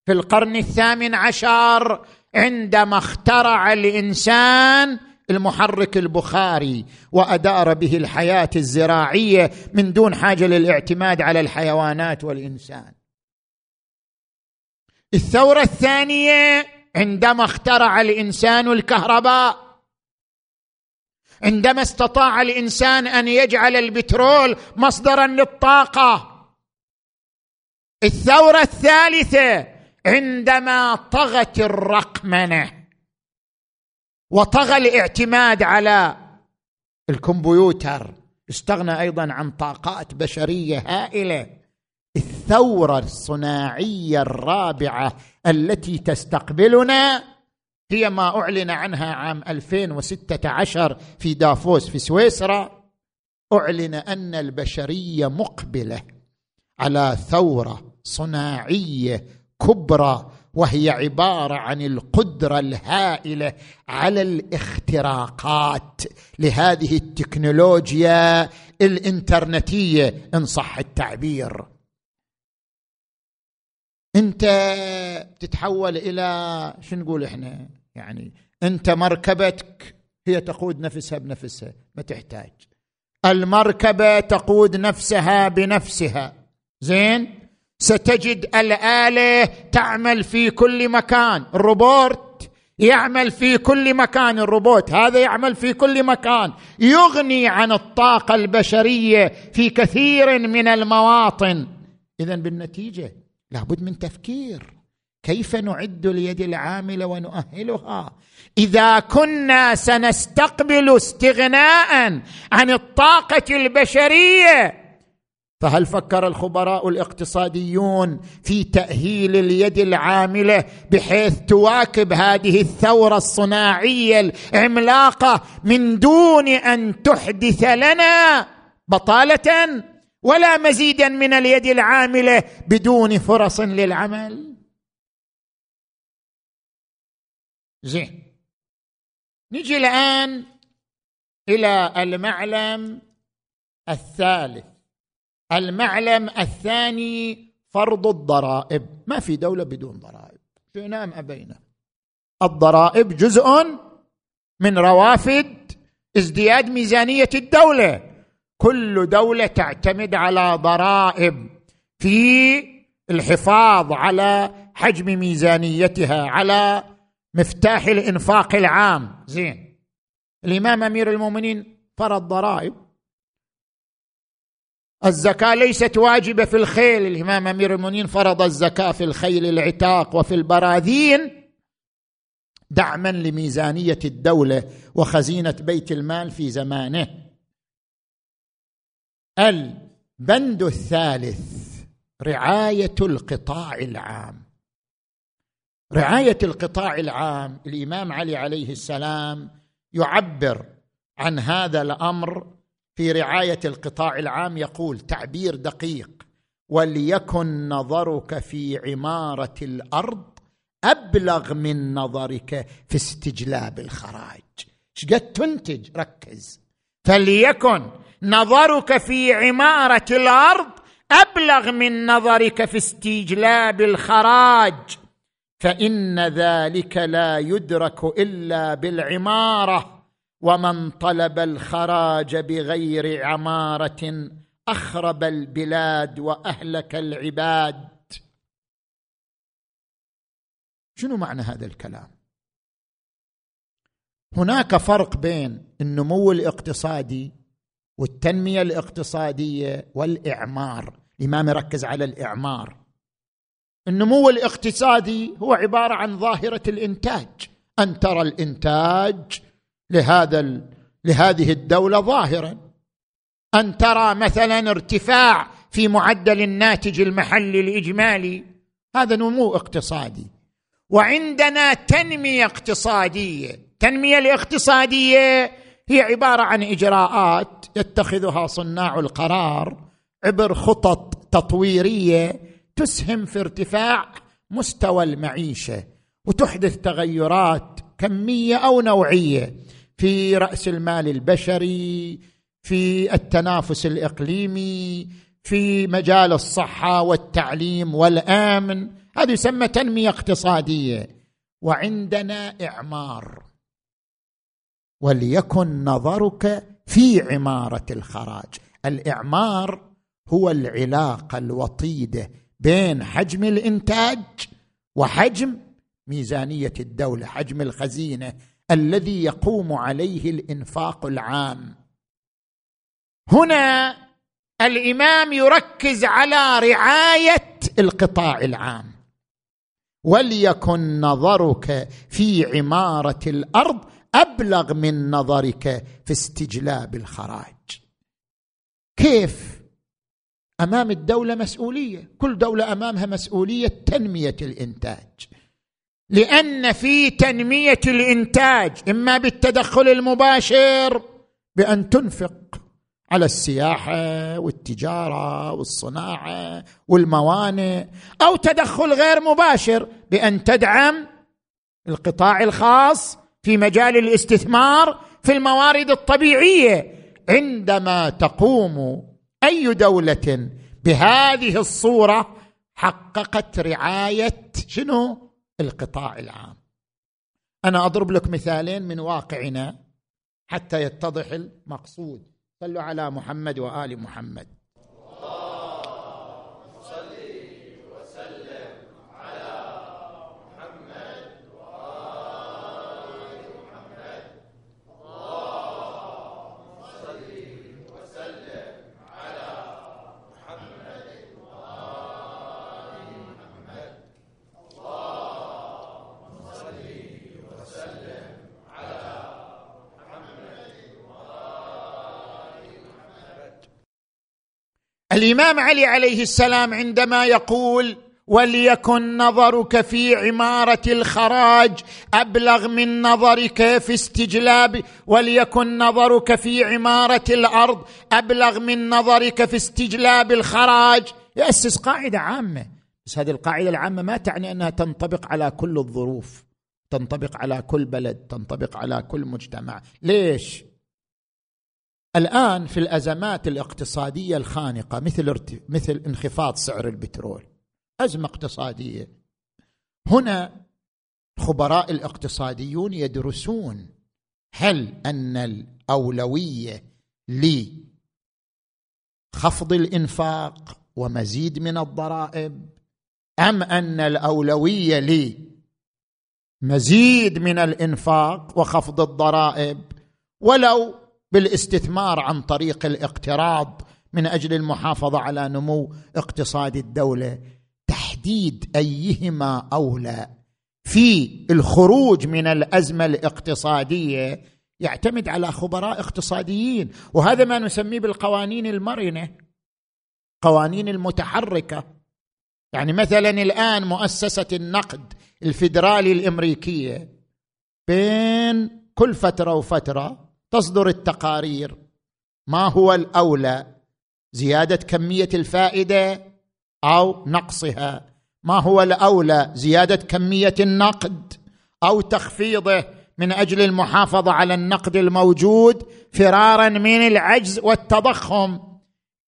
في القرن الثامن عشر عندما اخترع الإنسان المحرك البخاري وأدار به الحياة الزراعية من دون حاجة للاعتماد على الحيوانات والإنسان. الثورة الثانية عندما اخترع الإنسان الكهرباء عندما استطاع الإنسان أن يجعل البترول مصدرا للطاقة. الثورة الثالثة عندما طغت الرقمنة وطغى الاعتماد على الكمبيوتر استغنى أيضا عن طاقات بشرية هائلة. الثورة الصناعية الرابعة التي تستقبلنا هي ما أعلن عنها عام 2016 في دافوس في سويسرا أعلن أن البشرية مقبلة على ثورة صناعية كبرى وهي عبارة عن القدرة الهائلة على الاختراقات لهذه التكنولوجيا الإنترنتية إن صح التعبير. أنت تتحول إلى شو نقول إحنا؟ يعني انت مركبتك هي تقود نفسها بنفسها ما تحتاج. المركبة تقود نفسها بنفسها. زين؟ ستجد الآلة تعمل في كل مكان. الروبوت يعمل في كل مكان. الروبوت هذا يعمل في كل مكان. يغني عن الطاقة البشرية في كثير من المواطن. اذا بالنتيجة لابد من تفكير. كيف نعد اليد العامله ونؤهلها؟ إذا كنا سنستقبل استغناء عن الطاقة البشرية فهل فكر الخبراء الاقتصاديون في تأهيل اليد العاملة بحيث تواكب هذه الثورة الصناعية العملاقة من دون أن تحدث لنا بطالة ولا مزيدا من اليد العاملة بدون فرص للعمل؟ زين. نجي الآن إلى المعلم الثالث. المعلم الثاني فرض الضرائب. ما في دولة بدون ضرائب. شئنا ام أبينا؟ الضرائب جزء من روافد ازدياد ميزانية الدولة. كل دولة تعتمد على ضرائب في الحفاظ على حجم ميزانيتها على مفتاح الإنفاق العام. زين. الإمام أمير المؤمنين فرض ضرائب. الزكاة ليست واجبة في الخيل. الإمام أمير المؤمنين فرض الزكاة في الخيل العتاق وفي البراذين دعما لميزانية الدولة وخزينة بيت المال في زمانه. البند الثالث رعاية القطاع العام. رعاية القطاع العام الإمام علي عليه السلام يعبر عن هذا الأمر في رعاية القطاع العام يقول تعبير دقيق وليكن نظرك في عمارة الأرض أبلغ من نظرك في استجلاب الخراج. إيش قد تنتج؟ ركز. فليكن نظرك في عمارة الأرض أبلغ من نظرك في استجلاب الخراج. فإن ذلك لا يدرك إلا بالعمارة ومن طلب الخراج بغير عمارة أخرب البلاد وأهلك العباد. شنو معنى هذا الكلام؟ هناك فرق بين النمو الاقتصادي والتنمية الاقتصادية والإعمار. الإمام يركز على الإعمار. النمو الاقتصادي هو عبارة عن ظاهرة الإنتاج. أن ترى الإنتاج لهذا لهذه الدولة ظاهرا. أن ترى مثلا ارتفاع في معدل الناتج المحلي الإجمالي. هذا نمو اقتصادي. وعندنا تنمية اقتصادية. التنميه الاقتصادية هي عبارة عن إجراءات يتخذها صناع القرار عبر خطط تطويرية تسهم في ارتفاع مستوى المعيشة وتحدث تغيرات كمية أو نوعية في رأس المال البشري في التنافس الإقليمي في مجال الصحة والتعليم والآمن. هذا يسمى تنمية اقتصادية. وعندنا إعمار. وليكن نظرك في عمارة الخراج. الإعمار هو العلاقة الوطيدة بين حجم الإنتاج وحجم ميزانية الدولة حجم الخزينة الذي يقوم عليه الإنفاق العام. هنا الإمام يركز على رعاية القطاع العام. وليكن نظرك في عمارة الأرض أبلغ من نظرك في استجلاب الخراج. كيف أمام الدولة مسؤولية. كل دولة أمامها مسؤولية تنمية الإنتاج. لأن في تنمية الإنتاج إما بالتدخل المباشر بأن تنفق على السياحة والتجارة والصناعة والموانئ أو تدخل غير مباشر بأن تدعم القطاع الخاص في مجال الاستثمار في الموارد الطبيعية. عندما تقوم أي دولة بهذه الصورة حققت رعاية شنو؟ القطاع العام. أنا أضرب لك مثالين من واقعنا حتى يتضح المقصود. صلوا على محمد وآل محمد. الإمام علي عليه السلام عندما يقول وليكن نظرك في عمارة الخراج أبلغ من نظرك في استجلاب وليكن نظرك في عمارة الأرض أبلغ من نظرك في استجلاب الخراج. ياسس قاعدة عامة. بس هذه القاعدة العامة ما تعني أنها تنطبق على كل الظروف تنطبق على كل بلد تنطبق على كل مجتمع. ليش؟ الآن في الأزمات الاقتصادية الخانقة مثل مثل انخفاض سعر البترول أزمة اقتصادية. هنا خبراء الاقتصاديون يدرسون هل أن الأولوية لخفض الإنفاق ومزيد من الضرائب أم أن الأولوية لمزيد من الإنفاق وخفض الضرائب؟ ولو بالاستثمار عن طريق الاقتراض من أجل المحافظة على نمو اقتصاد الدولة. تحديد أيهما أولى في الخروج من الأزمة الاقتصادية يعتمد على خبراء اقتصاديين وهذا ما نسميه بالقوانين المرنة قوانين المتحركة. يعني مثلا الآن مؤسسة النقد الفيدرالي الأمريكية بين كل فترة وفترة تصدر التقارير. ما هو الأولى؟ زيادة كمية الفائدة أو نقصها. ما هو الأولى؟ زيادة كمية النقد أو تخفيضه من أجل المحافظة على النقد الموجود فرارا من العجز والتضخم.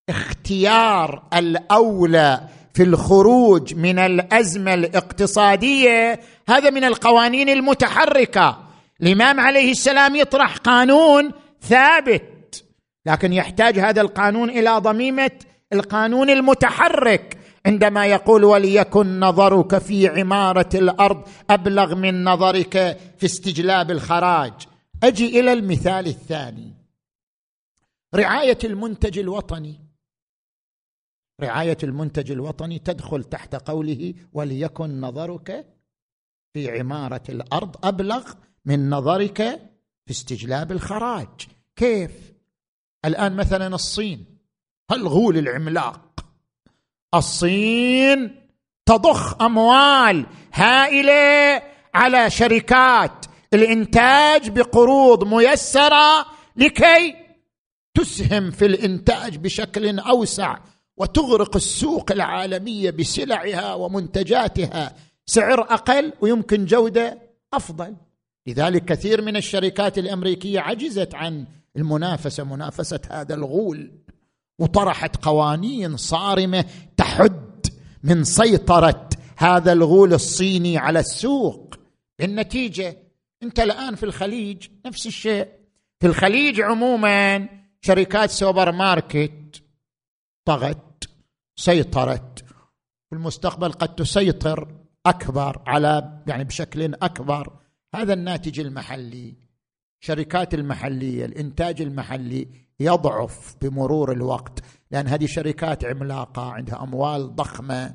اختيار الأولى في الخروج من الأزمة الاقتصادية هذا من القوانين المتحركة. الإمام عليه السلام يطرح قانون ثابت لكن يحتاج هذا القانون إلى ضميمة القانون المتحرك. عندما يقول وليكن نظرك في عمارة الأرض أبلغ من نظرك في استجلاب الخراج. أجي إلى المثال الثاني. رعاية المنتج الوطني. رعاية المنتج الوطني تدخل تحت قوله وليكن نظرك في عمارة الأرض أبلغ من نظرك في استجلاب الخراج. كيف؟ الآن مثلا الصين. الغول العملاق الصين تضخ أموال هائلة على شركات الإنتاج بقروض ميسرة لكي تسهم في الإنتاج بشكل أوسع وتغرق السوق العالمية بسلعها ومنتجاتها. سعر أقل ويمكن جودة أفضل. لذلك كثير من الشركات الأمريكية عجزت عن المنافسة منافسة هذا الغول. وطرحت قوانين صارمة تحد من سيطرة هذا الغول الصيني على السوق. بالنتيجة أنت الآن في الخليج نفس الشيء. في الخليج عموما شركات سوبر ماركت طغت سيطرت. في المستقبل قد تسيطر أكبر على يعني بشكل أكبر هذا الناتج المحلي شركات المحلية الإنتاج المحلي يضعف بمرور الوقت لأن هذه شركات عملاقة عندها أموال ضخمة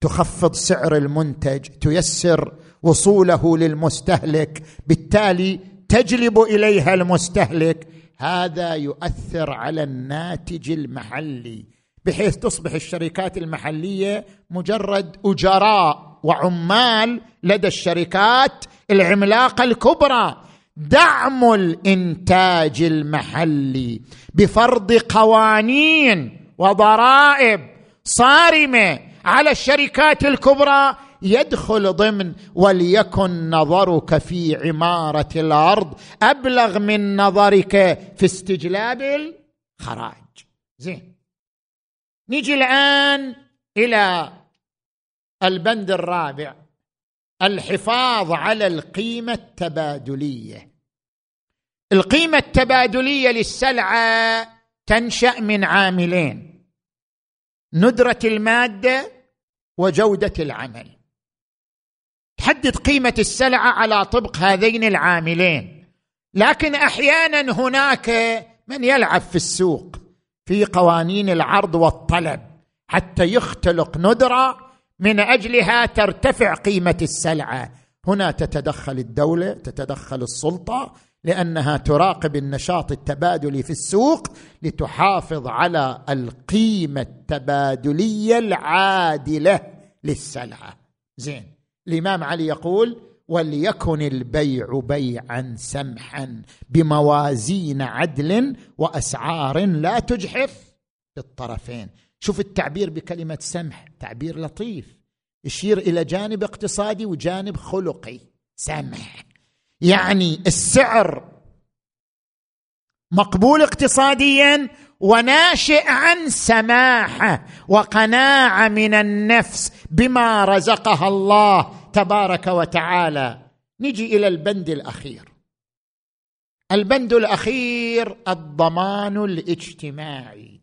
تخفض سعر المنتج تيسر وصوله للمستهلك بالتالي تجلب إليها المستهلك. هذا يؤثر على الناتج المحلي بحيث تصبح الشركات المحلية مجرد أجراء. وعمال لدى الشركات العملاقه الكبرى. دعم الإنتاج المحلي بفرض قوانين وضرائب صارمة على الشركات الكبرى يدخل ضمن وليكن نظرك في عمارة الأرض أبلغ من نظرك في استجلاب الخراج. زين. نيجي الآن إلى البند الرابع الحفاظ على القيمة التبادلية. القيمة التبادلية للسلعة تنشأ من عاملين ندرة المادة وجودة العمل. تحدد قيمة السلعة على طبق هذين العاملين. لكن أحيانا هناك من يلعب في السوق في قوانين العرض والطلب حتى يختلق ندرة من أجلها ترتفع قيمة السلعة. هنا تتدخل الدولة تتدخل السلطة لأنها تراقب النشاط التبادلي في السوق لتحافظ على القيمة التبادلية العادلة للسلعة. زين. الإمام علي يقول وليكن البيع بيعا سمحا بموازين عدل وأسعار لا تجحف للطرفين شوف التعبير بكلمة سمح تعبير لطيف. يشير إلى جانب اقتصادي وجانب خلقي. سمح. يعني السعر مقبول اقتصاديا وناشئ عن سماحة وقناعة من النفس بما رزقها الله تبارك وتعالى. نجي إلى البند الأخير. البند الأخير الضمان الاجتماعي.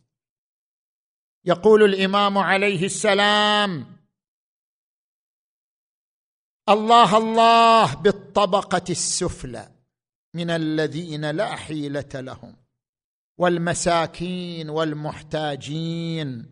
يقول الإمام عليه السلام الله الله بالطبقة السفلى من الذين لا حيلة لهم والمساكين والمحتاجين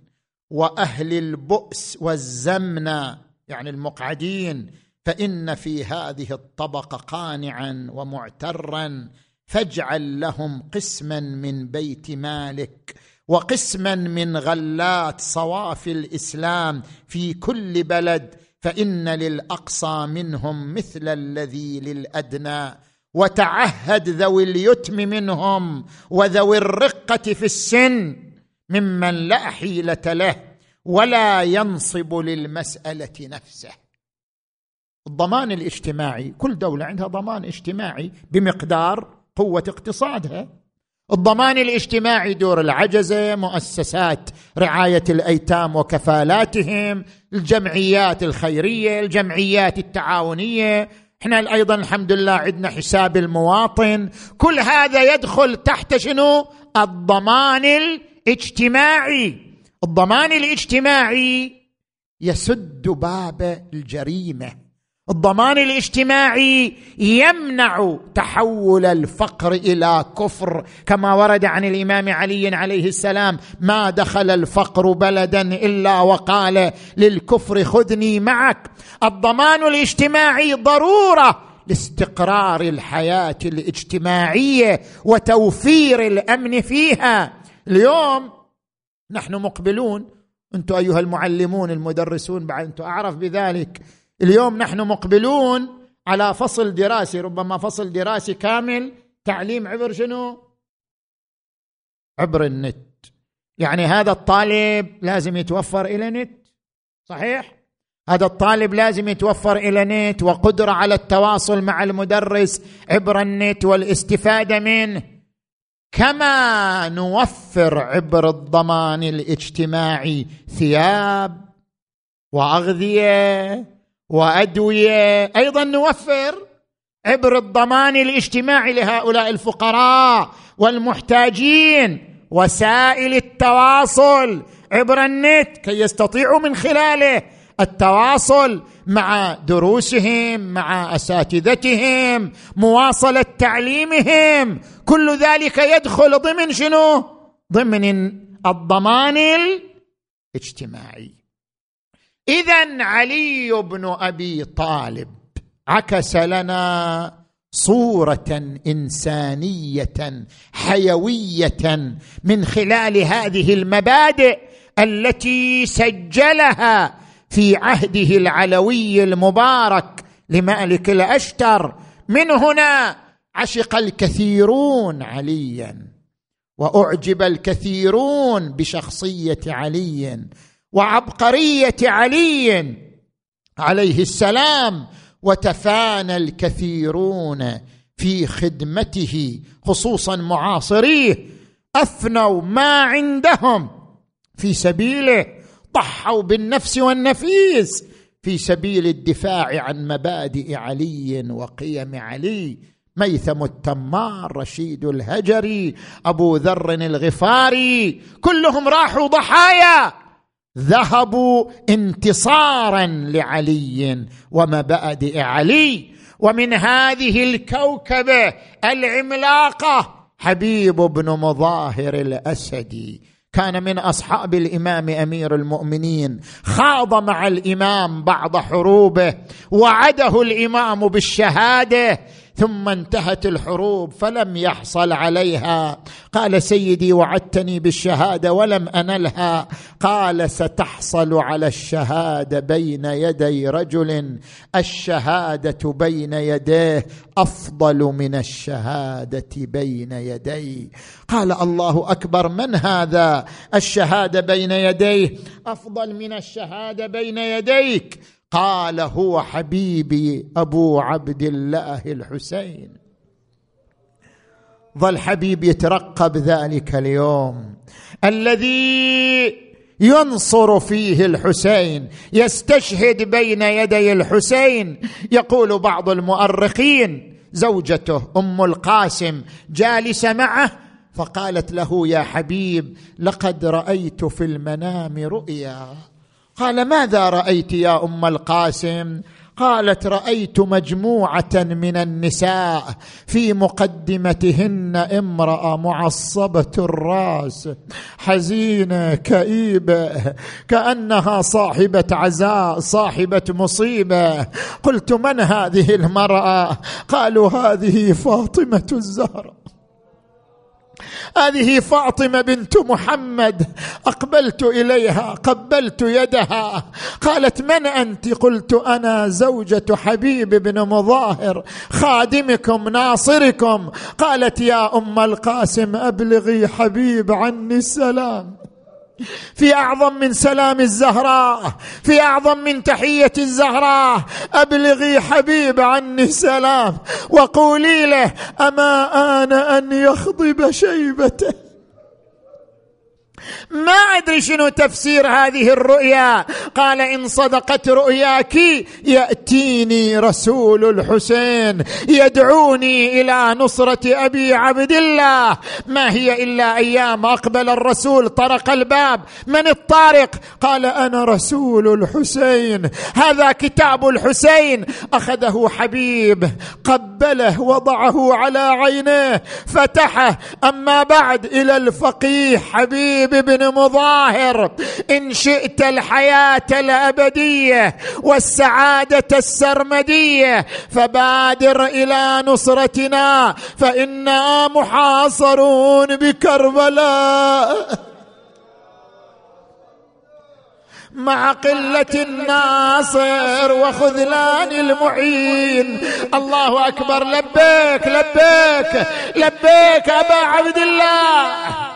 وأهل البؤس والزمنه يعني المقعدين فإن في هذه الطبقة قانعا ومعترا فاجعل لهم قسما من بيت مالك وقسما من غلات صواف الإسلام في كل بلد فإن للأقصى منهم مثل الذي للأدنى. وتعهد ذوي اليتم منهم وذوي الرقة في السن ممن لا حيلة له ولا ينصب للمسألة نفسه. الضمان الاجتماعي كل دولة عندها ضمان اجتماعي بمقدار قوة اقتصادها. الضمان الاجتماعي دور العجزة مؤسسات رعاية الأيتام وكفالاتهم الجمعيات الخيرية الجمعيات التعاونية. إحنا أيضا الحمد لله عندنا حساب المواطن. كل هذا يدخل تحت شنو؟ الضمان الاجتماعي. الضمان الاجتماعي يسد باب الجريمة. الضمان الاجتماعي يمنع تحول الفقر إلى كفر كما ورد عن الإمام علي عليه السلام ما دخل الفقر بلدا إلا وقال للكفر خذني معك. الضمان الاجتماعي ضرورة لاستقرار الحياة الاجتماعية وتوفير الأمن فيها. اليوم نحن مقبلون أنتم أيها المعلمون المدرسون بعد أنتم أعرف بذلك. اليوم نحن مقبلون على فصل دراسي ربما فصل دراسي كامل. تعليم عبر شنو؟ عبر النت. يعني هذا الطالب لازم يتوفر إلى نت. صحيح؟ هذا الطالب لازم يتوفر إلى نت وقدرة على التواصل مع المدرس عبر النت والاستفادة منه. كما نوفر عبر الضمان الاجتماعي ثياب وأغذية وأدوية أيضا نوفر عبر الضمان الاجتماعي لهؤلاء الفقراء والمحتاجين وسائل التواصل عبر النت كي يستطيعوا من خلاله التواصل مع دروسهم مع أساتذتهم مواصلة تعليمهم. كل ذلك يدخل ضمن شنو؟ ضمن الضمان الاجتماعي. اذا علي بن أبي طالب عكس لنا صورة إنسانية حيوية من خلال هذه المبادئ التي سجلها في عهده العلوي المبارك لمالك الأشتر. من هنا عشق الكثيرون عليا وأعجب الكثيرون بشخصية علي. وعبقرية علي عليه السلام وتفانى الكثيرون في خدمته خصوصا معاصريه أفنوا ما عندهم في سبيله ضحوا بالنفس والنفيس في سبيل الدفاع عن مبادئ علي وقيم علي. ميثم التمار رشيد الهجري أبو ذر الغفاري كلهم راحوا ضحايا. ذهبوا انتصارا لعلي ومبادئ علي ومن هذه الكوكبة العملاقة حبيب بن مظاهر الأسدي. كان من أصحاب الإمام أمير المؤمنين. خاض مع الإمام بعض حروبه. وعده الإمام بالشهادة. ثم انتهت الحروب فلم يحصل عليها. قال سيدي وعدتني بالشهادة ولم أنلها. قال ستحصل على الشهادة بين يدي رجل. الشهادة بين يديه أفضل من الشهادة بين يدي. قال الله أكبر من هذا؟ الشهادة بين يديه أفضل من الشهادة بين يديك. قال هو حبيبي أبو عبد الله الحسين. ظل حبيب يترقب ذلك اليوم. الذي ينصر فيه الحسين يستشهد بين يدي الحسين. يقول بعض المؤرخين زوجته أم القاسم جالسه معه فقالت له يا حبيب لقد رأيت في المنام رؤيا. قال ماذا رأيت يا أم القاسم؟ قالت رأيت مجموعة من النساء في مقدمتهن امرأة معصبة الرأس حزينة كئيبة كأنها صاحبة عزاء صاحبة مصيبة. قلت من هذه المرأة؟ قالوا هذه فاطمة الزهراء. هذه فاطمة بنت محمد. أقبلت إليها قبلت يدها. قالت من أنت؟ قلت أنا زوجة حبيب بن مظاهر خادمكم ناصركم. قالت يا أم القاسم أبلغي حبيب عني السلام. في أعظم من سلام الزهراء في أعظم من تحية الزهراء. أبلغي حبيب عني السلام وقولي له أما آن أن يخضب شيبته. ما أدري شنو تفسير هذه الرؤيا. قال إن صدقت رؤياك يأتيني رسول الحسين يدعوني إلى نصرة أبي عبد الله. ما هي إلا أيام أقبل الرسول طرق الباب. من الطارق؟ قال أنا رسول الحسين. هذا كتاب الحسين. أخذه حبيب قبله وضعه على عينيه فتحه. أما بعد إلى الفقيه حبيب بن مظاهر إن شئت الحياة الأبدية والسعادة السرمدية فبادر إلى نصرتنا فإنا محاصرون بكربلاء. مع قلة الناصر وخذلان المعين. الله أكبر. لبيك لبيك لبيك أبا عبد الله.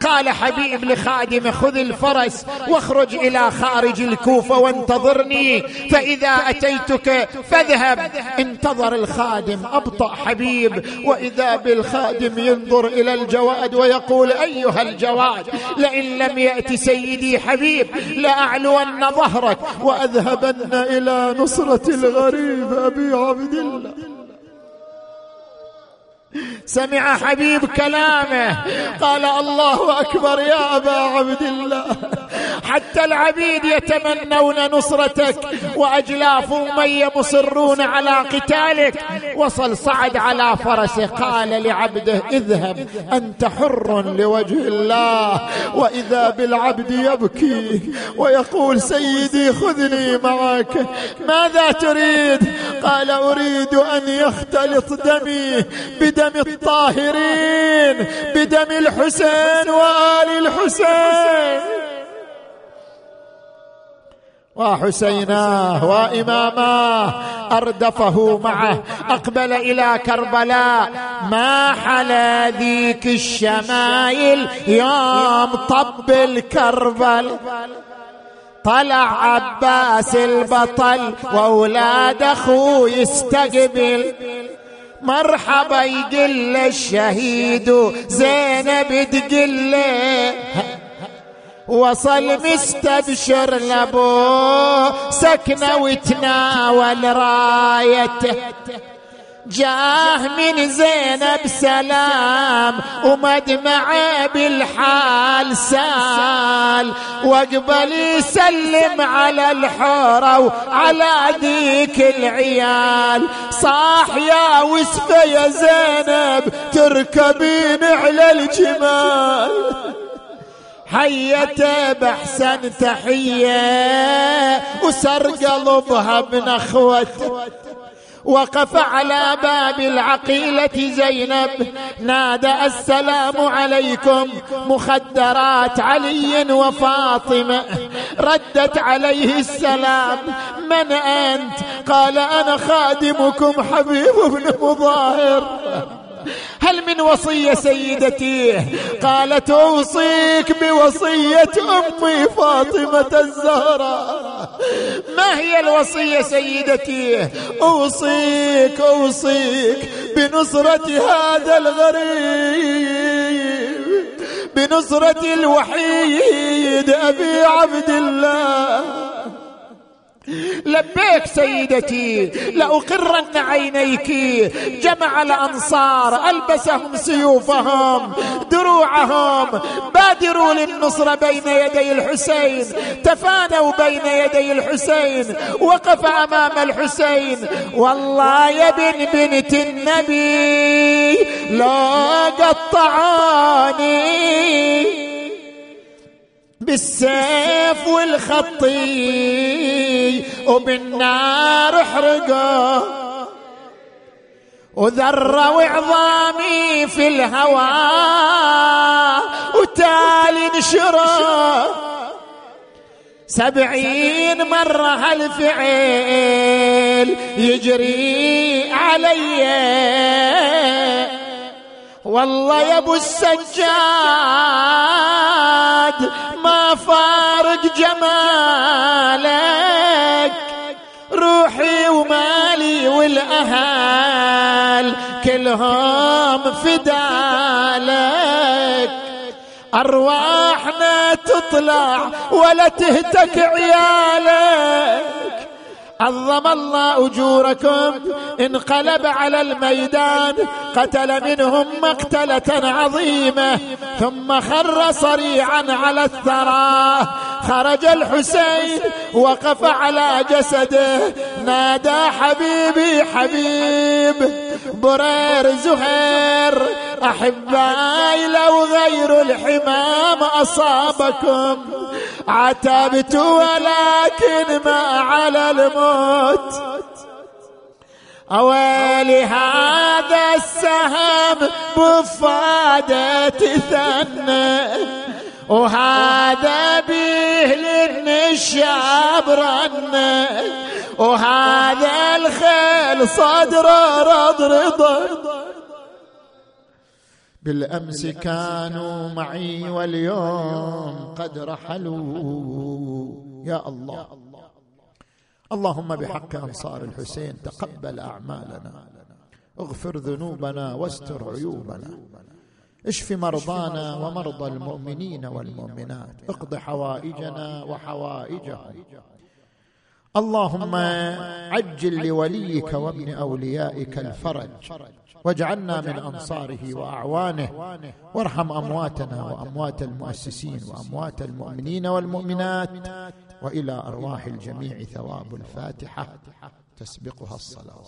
قال حبيب لخادمه خذ الفرس واخرج إلى خارج الكوفة وانتظرني فإذا أتيتك فاذهب. انتظر الخادم أبطأ حبيب. وإذا بالخادم ينظر إلى الجواد ويقول أيها الجواد لئن لم يأت سيدي حبيب لأعلون ظهرك وأذهبن إلى نصرة الغريب أبي عبد الله. سمع حبيب كلامه. قال الله أكبر يا أبا عبد الله. حتى العبيد يتمنون نصرتك وأجلاف اميه مصرون على قتالك. وصل صعد على فرسه قال لعبده اذهب أنت حر لوجه الله. وإذا بالعبد يبكي ويقول سيدي خذني معك. ماذا تريد؟ قال أريد أن يختلط دمي بدم الطاهرين بدم الحسين وآل الحسين. وحسيناه وإماماه أردفه معه أقبل إلى كربلاء. ما حلا ذيك الشمايل يوم طب الكربل. طلع عباس البطل وأولاد أخوه يستقبل. مرحبا يقل الشهيد زينب تقل. وصل مستبشر لأبو سكنة وتناول رايته. جاه من زينب سلام ومدمع بالحال سال. وقبل يسلم على الحورة وعلى ذيك العيال. صاح يا وسفة يا زينب تركبين على الجمال. حيته بأحسن تحية وسر قلبها بنخوته وقف على باب العقيلة زينب. نادى السلام عليكم. مخدرات علي وفاطمة. ردت عليه السلام. من أنت؟ قال أنا خادمكم حبيب بن مظاهر. هل من وصية سيدتي؟ قالت أوصيك بوصية أمي فاطمة الزهراء. ما هي الوصية سيدتي؟ أوصيك أوصيك بنصرة هذا الغريب بنصرة الوحيد أبي عبد الله. لبيك سيدتي لأقرن عينيك. جمع الأنصار ألبسهم سيوفهم دروعهم. بادروا للنصر بين يدي الحسين. تفانوا بين يدي الحسين. وقف أمام الحسين. والله يا بن بنت النبي لا قطعاني بالسيف والخطي وبالنار احرقه وذرة وعظامي في الهوى وتالي نشره. سبعين مرة هالفعل يجري علي. والله يا أبو السجاد ما فارق جمالك روحي ومالي والأهل كلهم فدالك. أرواحنا تطلع ولا تهتك عيالك. عظم الله أجوركم. انقلب على الميدان قتل منهم مقتلة عظيمة ثم خر صريعا على الثرى. خرج الحسين وقف على جسده. نادى حبيبي حبيب برير زهير أحبائي لو غير الحمام أصابكم. عتبت ولكن ما على الموت. أويلي هذا السهم بفادة ثنى وهذا به للنشاب رن. وهذا الخيل صدره رض رضا بالأمس كانوا معي واليوم قد رحلوا. يا الله. اللهم بحق أنصار الحسين تقبل أعمالنا. اغفر ذنوبنا واستر عيوبنا. اشف مرضانا ومرضى المؤمنين والمؤمنات. اقض حوائجنا وحوائجهم. اللهم عجل لوليك وابن أوليائك الفرج. واجعلنا من أنصاره وأعوانه. وارحم أمواتنا وأموات المؤسسين وأموات المؤمنين والمؤمنات. وإلى أرواح الجميع ثواب الفاتحة. تسبقها الصلاه